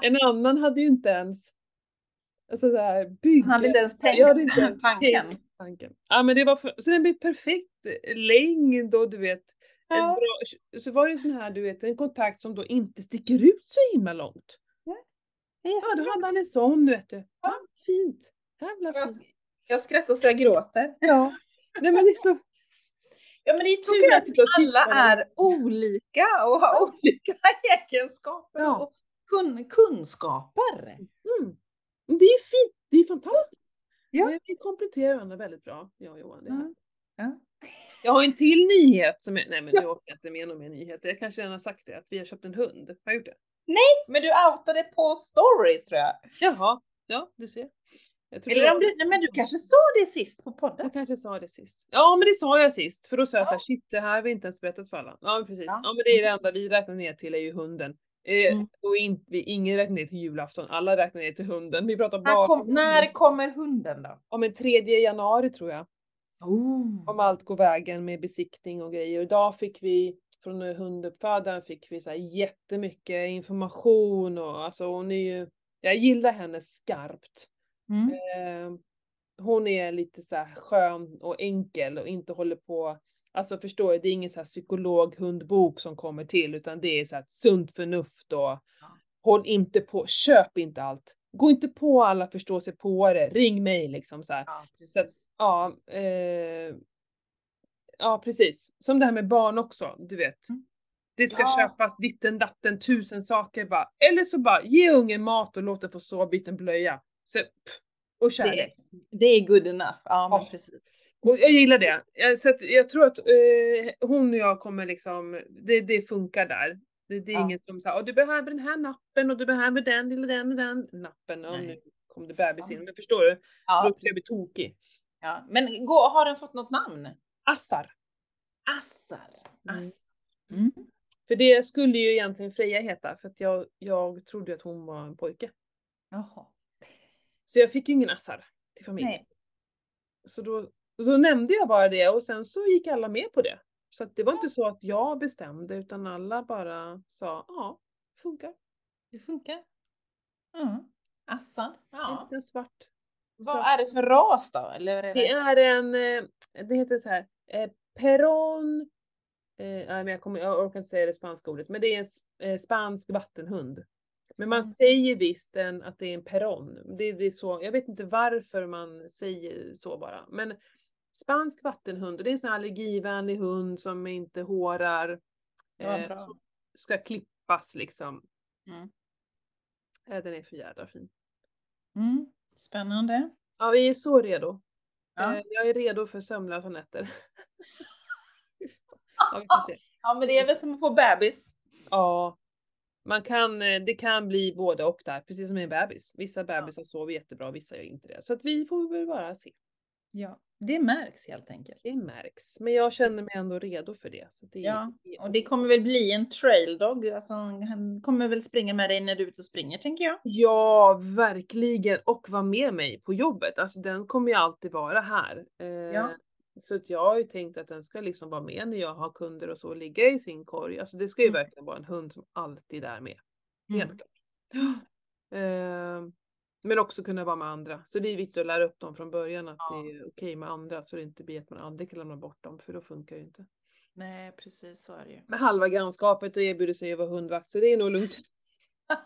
en annan hade ju inte ens, alltså så här, bygga. Han hade inte ens tänkt inte ens tanken. tanken. Ja men det var för, så den blev perfekt längd och du vet. En Ja. Bra, så var det sån här du vet en kontakt som då inte sticker ut så himla långt. Är Ja då hade han en sån du vet du. Ja, Ja. fint. Jävla Jag, fint. jag skrattar så jag gråter. Ja. Nej men det är så. Ja men det är tur jag att vi alla är olika och har olika egenskaper Ja. och kun, kunskaper. Mm. Det är fint. Det är fantastiskt. Ja. Ja. Vi kompletterar varandra väldigt bra, jag och Johan. Det är Ja. Ja. Jag har en till nyhet som är, nej men nu orkar jag inte med någon mer nyheter. Jag kanske redan har sagt det, att vi har köpt en hund. Har jag gjort det? Men du outade på stories tror jag. Jaha, ja du ser. Jag Eller om du, nej, men du kanske sa det sist på podden? Jag kanske sa det sist. Ja men det sa jag sist, för då sa jag såhär, shit det här har vi inte ens berättat för alla. Ja men precis. Ja. Ja, men det är det enda vi räknar ner till är ju hunden. Eh, Mm. Och inte, vi, ingen räknar ner till julafton, alla räknar ner till hunden. Vi pratar När, bara kom, om när kommer hunden då? Om en 3 januari tror jag. Oh. Om allt går vägen med besiktning och grejer. Idag fick vi från hunduppfödaren fick vi så här jättemycket information och alltså hon är ju, jag gillar henne skarpt. Mm. Eh, hon är lite så här skön och enkel och inte håller på, alltså förstår jag, det är ingen så här psykologhundbok som kommer till utan det är så här sunt förnuft och håll inte på, köp inte allt. Gå inte på alla förstå sig på det, ring mig liksom så här. Ja, Så att, ja, eh, ja precis. Som det här med barn också, du vet. Mm. Det ska Ja. köpas ditten datten, tusen saker bara. Eller så bara, ge ungen mat och låt den få sova, byt en blöja. Så, pff, och Det, kärlek. det är good enough. Ja, men Ja. precis. Och jag gillar det. Så att jag tror att eh, hon och jag kommer liksom, det, det funkar där. Det, det är Ja. ingen som säger, du behöver den här nappen och du behöver den eller den och den nappen. Och Nej. nu kom det bebis in. Men förstår du? Ja, Då kan jag bli tokig. ja. Men gå, har den fått något namn? Assar. Assar. Mm. Assar. Mm. För det skulle ju egentligen Freja heta, för att jag, jag trodde att hon var en pojke. Jaha. Så jag fick ju ingen Assar till familjen. Nej. Så då, då nämnde jag bara det och sen så gick alla med på det. Så det var inte så att jag bestämde utan alla bara sa ja, funkar. Det funkar. Mm. Assar. En Ja. liten svart. Vad Så- är det för ras då? Eller är det... Det är en, eh, det heter så här, eh, peron, eh, jag, kommer, jag orkar inte säga det spanska ordet, men det är en eh, spansk vattenhund. Men man säger visst en, att det är en peron. Det, det är så, jag vet inte varför man säger så bara. Men spansk vattenhund, och det är en sån här allergivänlig hund som inte hårar. Ja, eh, som ska klippas liksom. Mm. Eh, den är för jävla fin. Mm. Spännande. Ja, vi är så redo. Ja. Eh, jag är redo för sömnlösa nätter. ja, vi får se. ja, men det är väl som att få bebis. Ja. Man kan, eh, det kan bli både och där, precis som en bebis. Vissa bebisar sover jättebra, vissa gör inte det. Så att vi får väl bara se. Ja, det märks helt enkelt. Det märks. Men jag känner mig ändå redo för det. Så det Ja, Och det kommer väl bli en trail dog, alltså han kommer väl springa med dig när du är ute och springer tänker jag. Ja, verkligen. Och vara med mig på jobbet. Alltså den kommer ju alltid vara här. Eh, Ja. Så att jag har ju tänkt att den ska liksom vara med när jag har kunder och så, ligga i sin korg. Alltså det ska ju Mm. verkligen vara en hund som alltid är med. Helt Mm. klart. Eh, men också kunna vara med andra. Så det är viktigt att lära upp dem från början att Ja. det är okej med andra så det inte blir att man aldrig kan lämna bort dem för då funkar det inte. Nej, precis så är det ju. Med halva grannskapet och erbjuder sig att vara hundvakt så det är nog lugnt.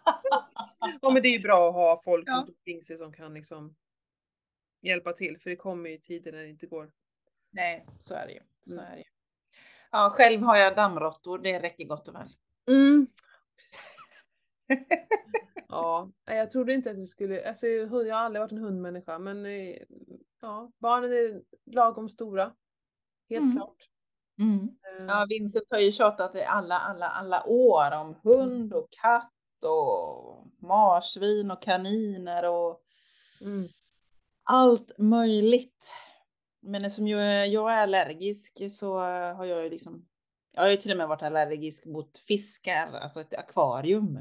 Ja men det är ju bra att ha folk Ja. runt omkring sig som kan liksom hjälpa till för det kommer ju tider när det inte går. Nej, så är det ju. Så Mm. är det ju. Ja, själv har jag dammråttor, det räcker gott och väl. Mm. Ja, jag trodde inte att du skulle, alltså jag har aldrig varit en hundmänniska men eh, ja, barnen är lagom stora. Helt Mm. klart. Mm. Eh, Ja, Vincent har ju tjatat i alla, alla, alla år om hund och katt och marsvin och kaniner och Mm. allt möjligt. Men eftersom jag, är- jag är allergisk så har jag ju liksom, jag har ju till och med varit allergisk mot fiskar, alltså ett akvarium.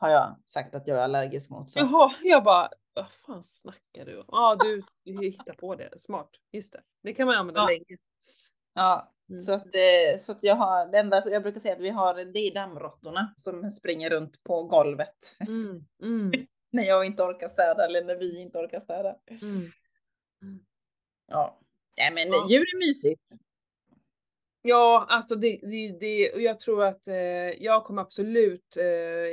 Har jag sagt att jag är allergisk mot. Så. Jaha, jag bara, vad fan snackar du om? Ja, du hittar på det. Smart. Just det. Det kan man använda Ja. länge. Ja, Mm. så att, eh, så att jag har, det enda jag brukar säga att vi har, det är dammråttorna som springer runt på golvet Mm. Mm. när jag inte orkar städa eller när vi inte orkar städa. Mm. Ja, Nej, men Ja. djur är mysigt. Ja, alltså det, det, det, och jag tror att eh, jag kommer absolut, eh,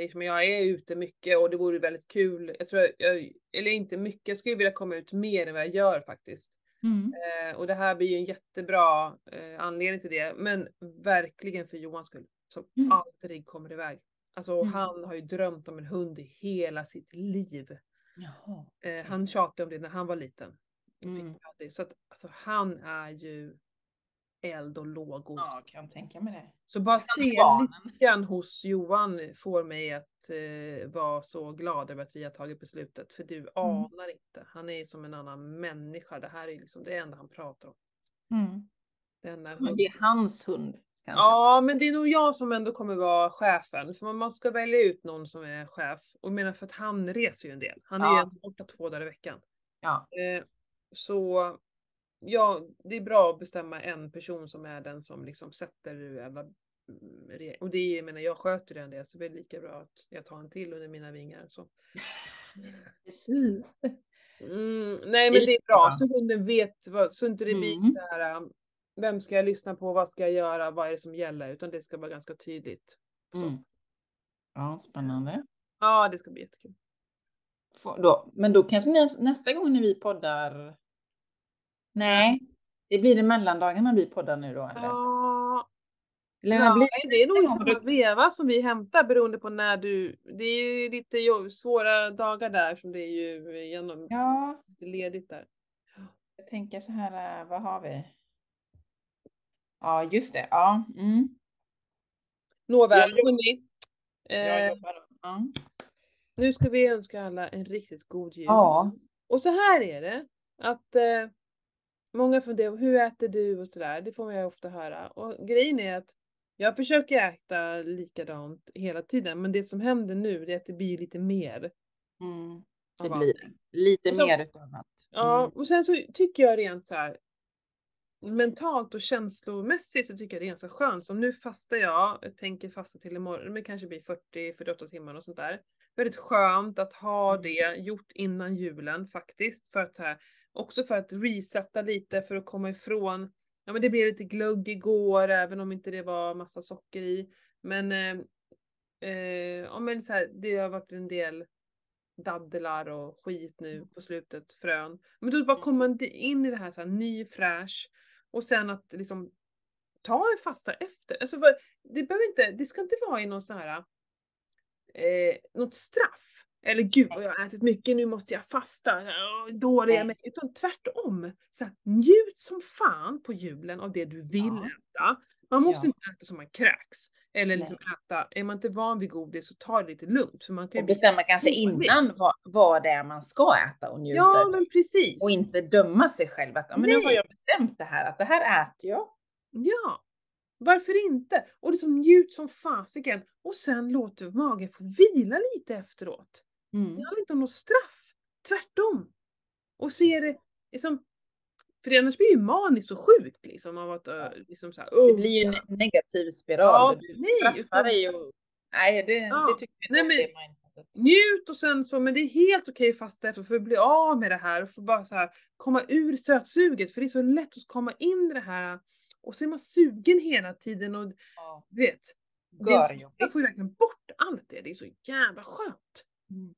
eftersom jag är ute mycket och det vore väldigt kul. Jag tror jag, eller inte mycket, jag skulle vilja komma ut mer än vad jag gör faktiskt. Eh, och det här blir ju en jättebra eh, anledning till det, men verkligen för Johans skull. Som Mm. aldrig kommer iväg. Alltså Mm. han har ju drömt om en hund i hela sitt liv. Jaha. Eh, han tjatade om det när han var liten. Mm. aldrig. Så att alltså, han är ju eld och lågor. Ja, kan tänka mig det. Så bara se lyckan hos Johan får mig att eh, vara så glad över att vi har tagit beslutet. För du anar inte. Han är som en annan människa. Det här är liksom det enda han pratar om. Mm. Men det är hans hund kanske. Ja, men det är nog jag som ändå kommer vara chefen. För man ska välja ut någon som är chef. Och menar för att han reser ju en del. Han är ju Ja. ändå borta två dagar i veckan. Ja. Eh, så ja, det är bra att bestämma en person som är den som liksom sätter alla mm, och det är, jag menar, jag sköter redan det så det är lika bra att jag tar en till under mina vingar. Så. Precis. Mm, nej men det är bra, så hunden vet, vad, så inte det blir Mm. så här, um, vem ska jag lyssna på, vad ska jag göra, vad är det som gäller, utan det ska vara ganska tydligt. Mm. Ja, spännande. Ja, det ska bli jättekul. Då, men då kanske nästa gång när vi poddar. Nej, det blir det mellandagarna vi poddar nu då eller? Ja, Eller Ja, blir det är nog i samma veva som vi hämtar beroende på när du, det är ju lite jo- svåra dagar där som det är ju genom, Ja, ledigt där. jag tänker så här, äh, vad har vi? Ja, just det. Ja, mm. Nåväl, Jag jobb- hörni. Eh, jobbar. Ja. nu ska vi önska alla en riktigt god jul. Ja. Och så här är det, att eh, många funderar hur äter du och sådär, det får man ju ofta höra. Och grejen är att jag försöker äta likadant hela tiden, men det som händer nu det är att det blir lite mer. Mm. Det blir det. Lite så- mer utav allt. Ja, Mm. och sen så tycker jag rent så här mentalt och känslomässigt så tycker jag det är ganska skönt. Som nu fastar jag, jag tänker fasta till imorgon, men kanske blir 40-48 timmar och sånt där. Väldigt skönt att ha Mm. det gjort innan julen faktiskt. För att så här, också för att resetta lite för att komma ifrån, ja men det blev lite glögg igår även om inte det var massa socker i. Men, eh, eh, ja men så här, det har varit en del daddelar och skit nu på slutet, frön. Men då bara Mm. komma in i det här, så här ny fräsch och sen att liksom ta en fasta efter. Alltså det behöver inte, det ska inte vara i någon sån här eh, något straff. Eller gud vad jag har ätit mycket, nu måste jag fasta, Åh, dålig jag är Nej. mig. Utan tvärtom. Så här, njut som fan på julen av det du vill Ja. äta. Man måste Ja. inte äta som man kräks. Eller liksom äta, är man inte van vid godis så ta det lite lugnt. För man kan Och bestämma kanske innan vad, vad det är man ska äta och njuta Ja men precis. Och inte döma sig själv att men nu har jag bestämt det här, att det här äter jag. Ja, varför inte? Och liksom njut som fasiken och sen låt magen få vila lite efteråt. Det Mm. handlar inte om något straff, tvärtom. Och se det liksom, för annars blir det ju maniskt och sjukt liksom av att ö, liksom så här, Det oh, blir ju en ja. negativ spiral. Ja, du nej, utan- dig ju. Nej, det, Ja, det tycker jag inte det mindsetet. Njut och sen så, men det är helt okej fasta efter för att bli av med det här och få bara så här komma ur sötsuget för det är så lätt att komma in i det här och så är man sugen hela tiden och Ja, vet, det, görjobbigt. jag får ju verkligen bort allt det, det är så jävla skönt. Mm.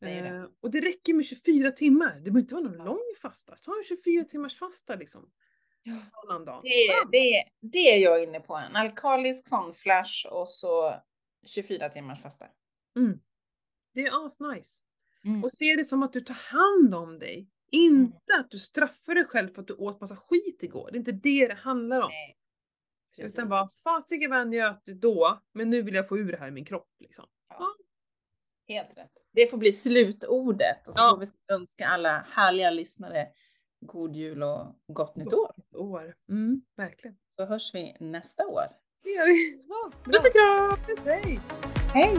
Det. Eh, och det räcker med 24 timmar, det behöver inte vara någon Ja. lång fasta. Ta en 24 timmars fasta liksom. Ja. Annan dag. Det, det, det är jag inne på. En alkalisk sån flash och så 24 timmars fasta. Mm. Det är asnice. Mm. Och se det som att du tar hand om dig. Inte att du straffar dig själv för att du åt massa skit igår. Det är inte det det handlar om. Nej, precis. Utan bara, fasiken vad jag njöt då, men nu vill jag få ur det här i min kropp. Liksom. Ja. Helt rätt. Det får bli slutordet och så Ja. får vi önska alla härliga lyssnare god jul och gott nytt år. År. Mm, verkligen. Så hörs vi nästa år. Det gör vi. Ja. Puss och kram! Hej! Hej!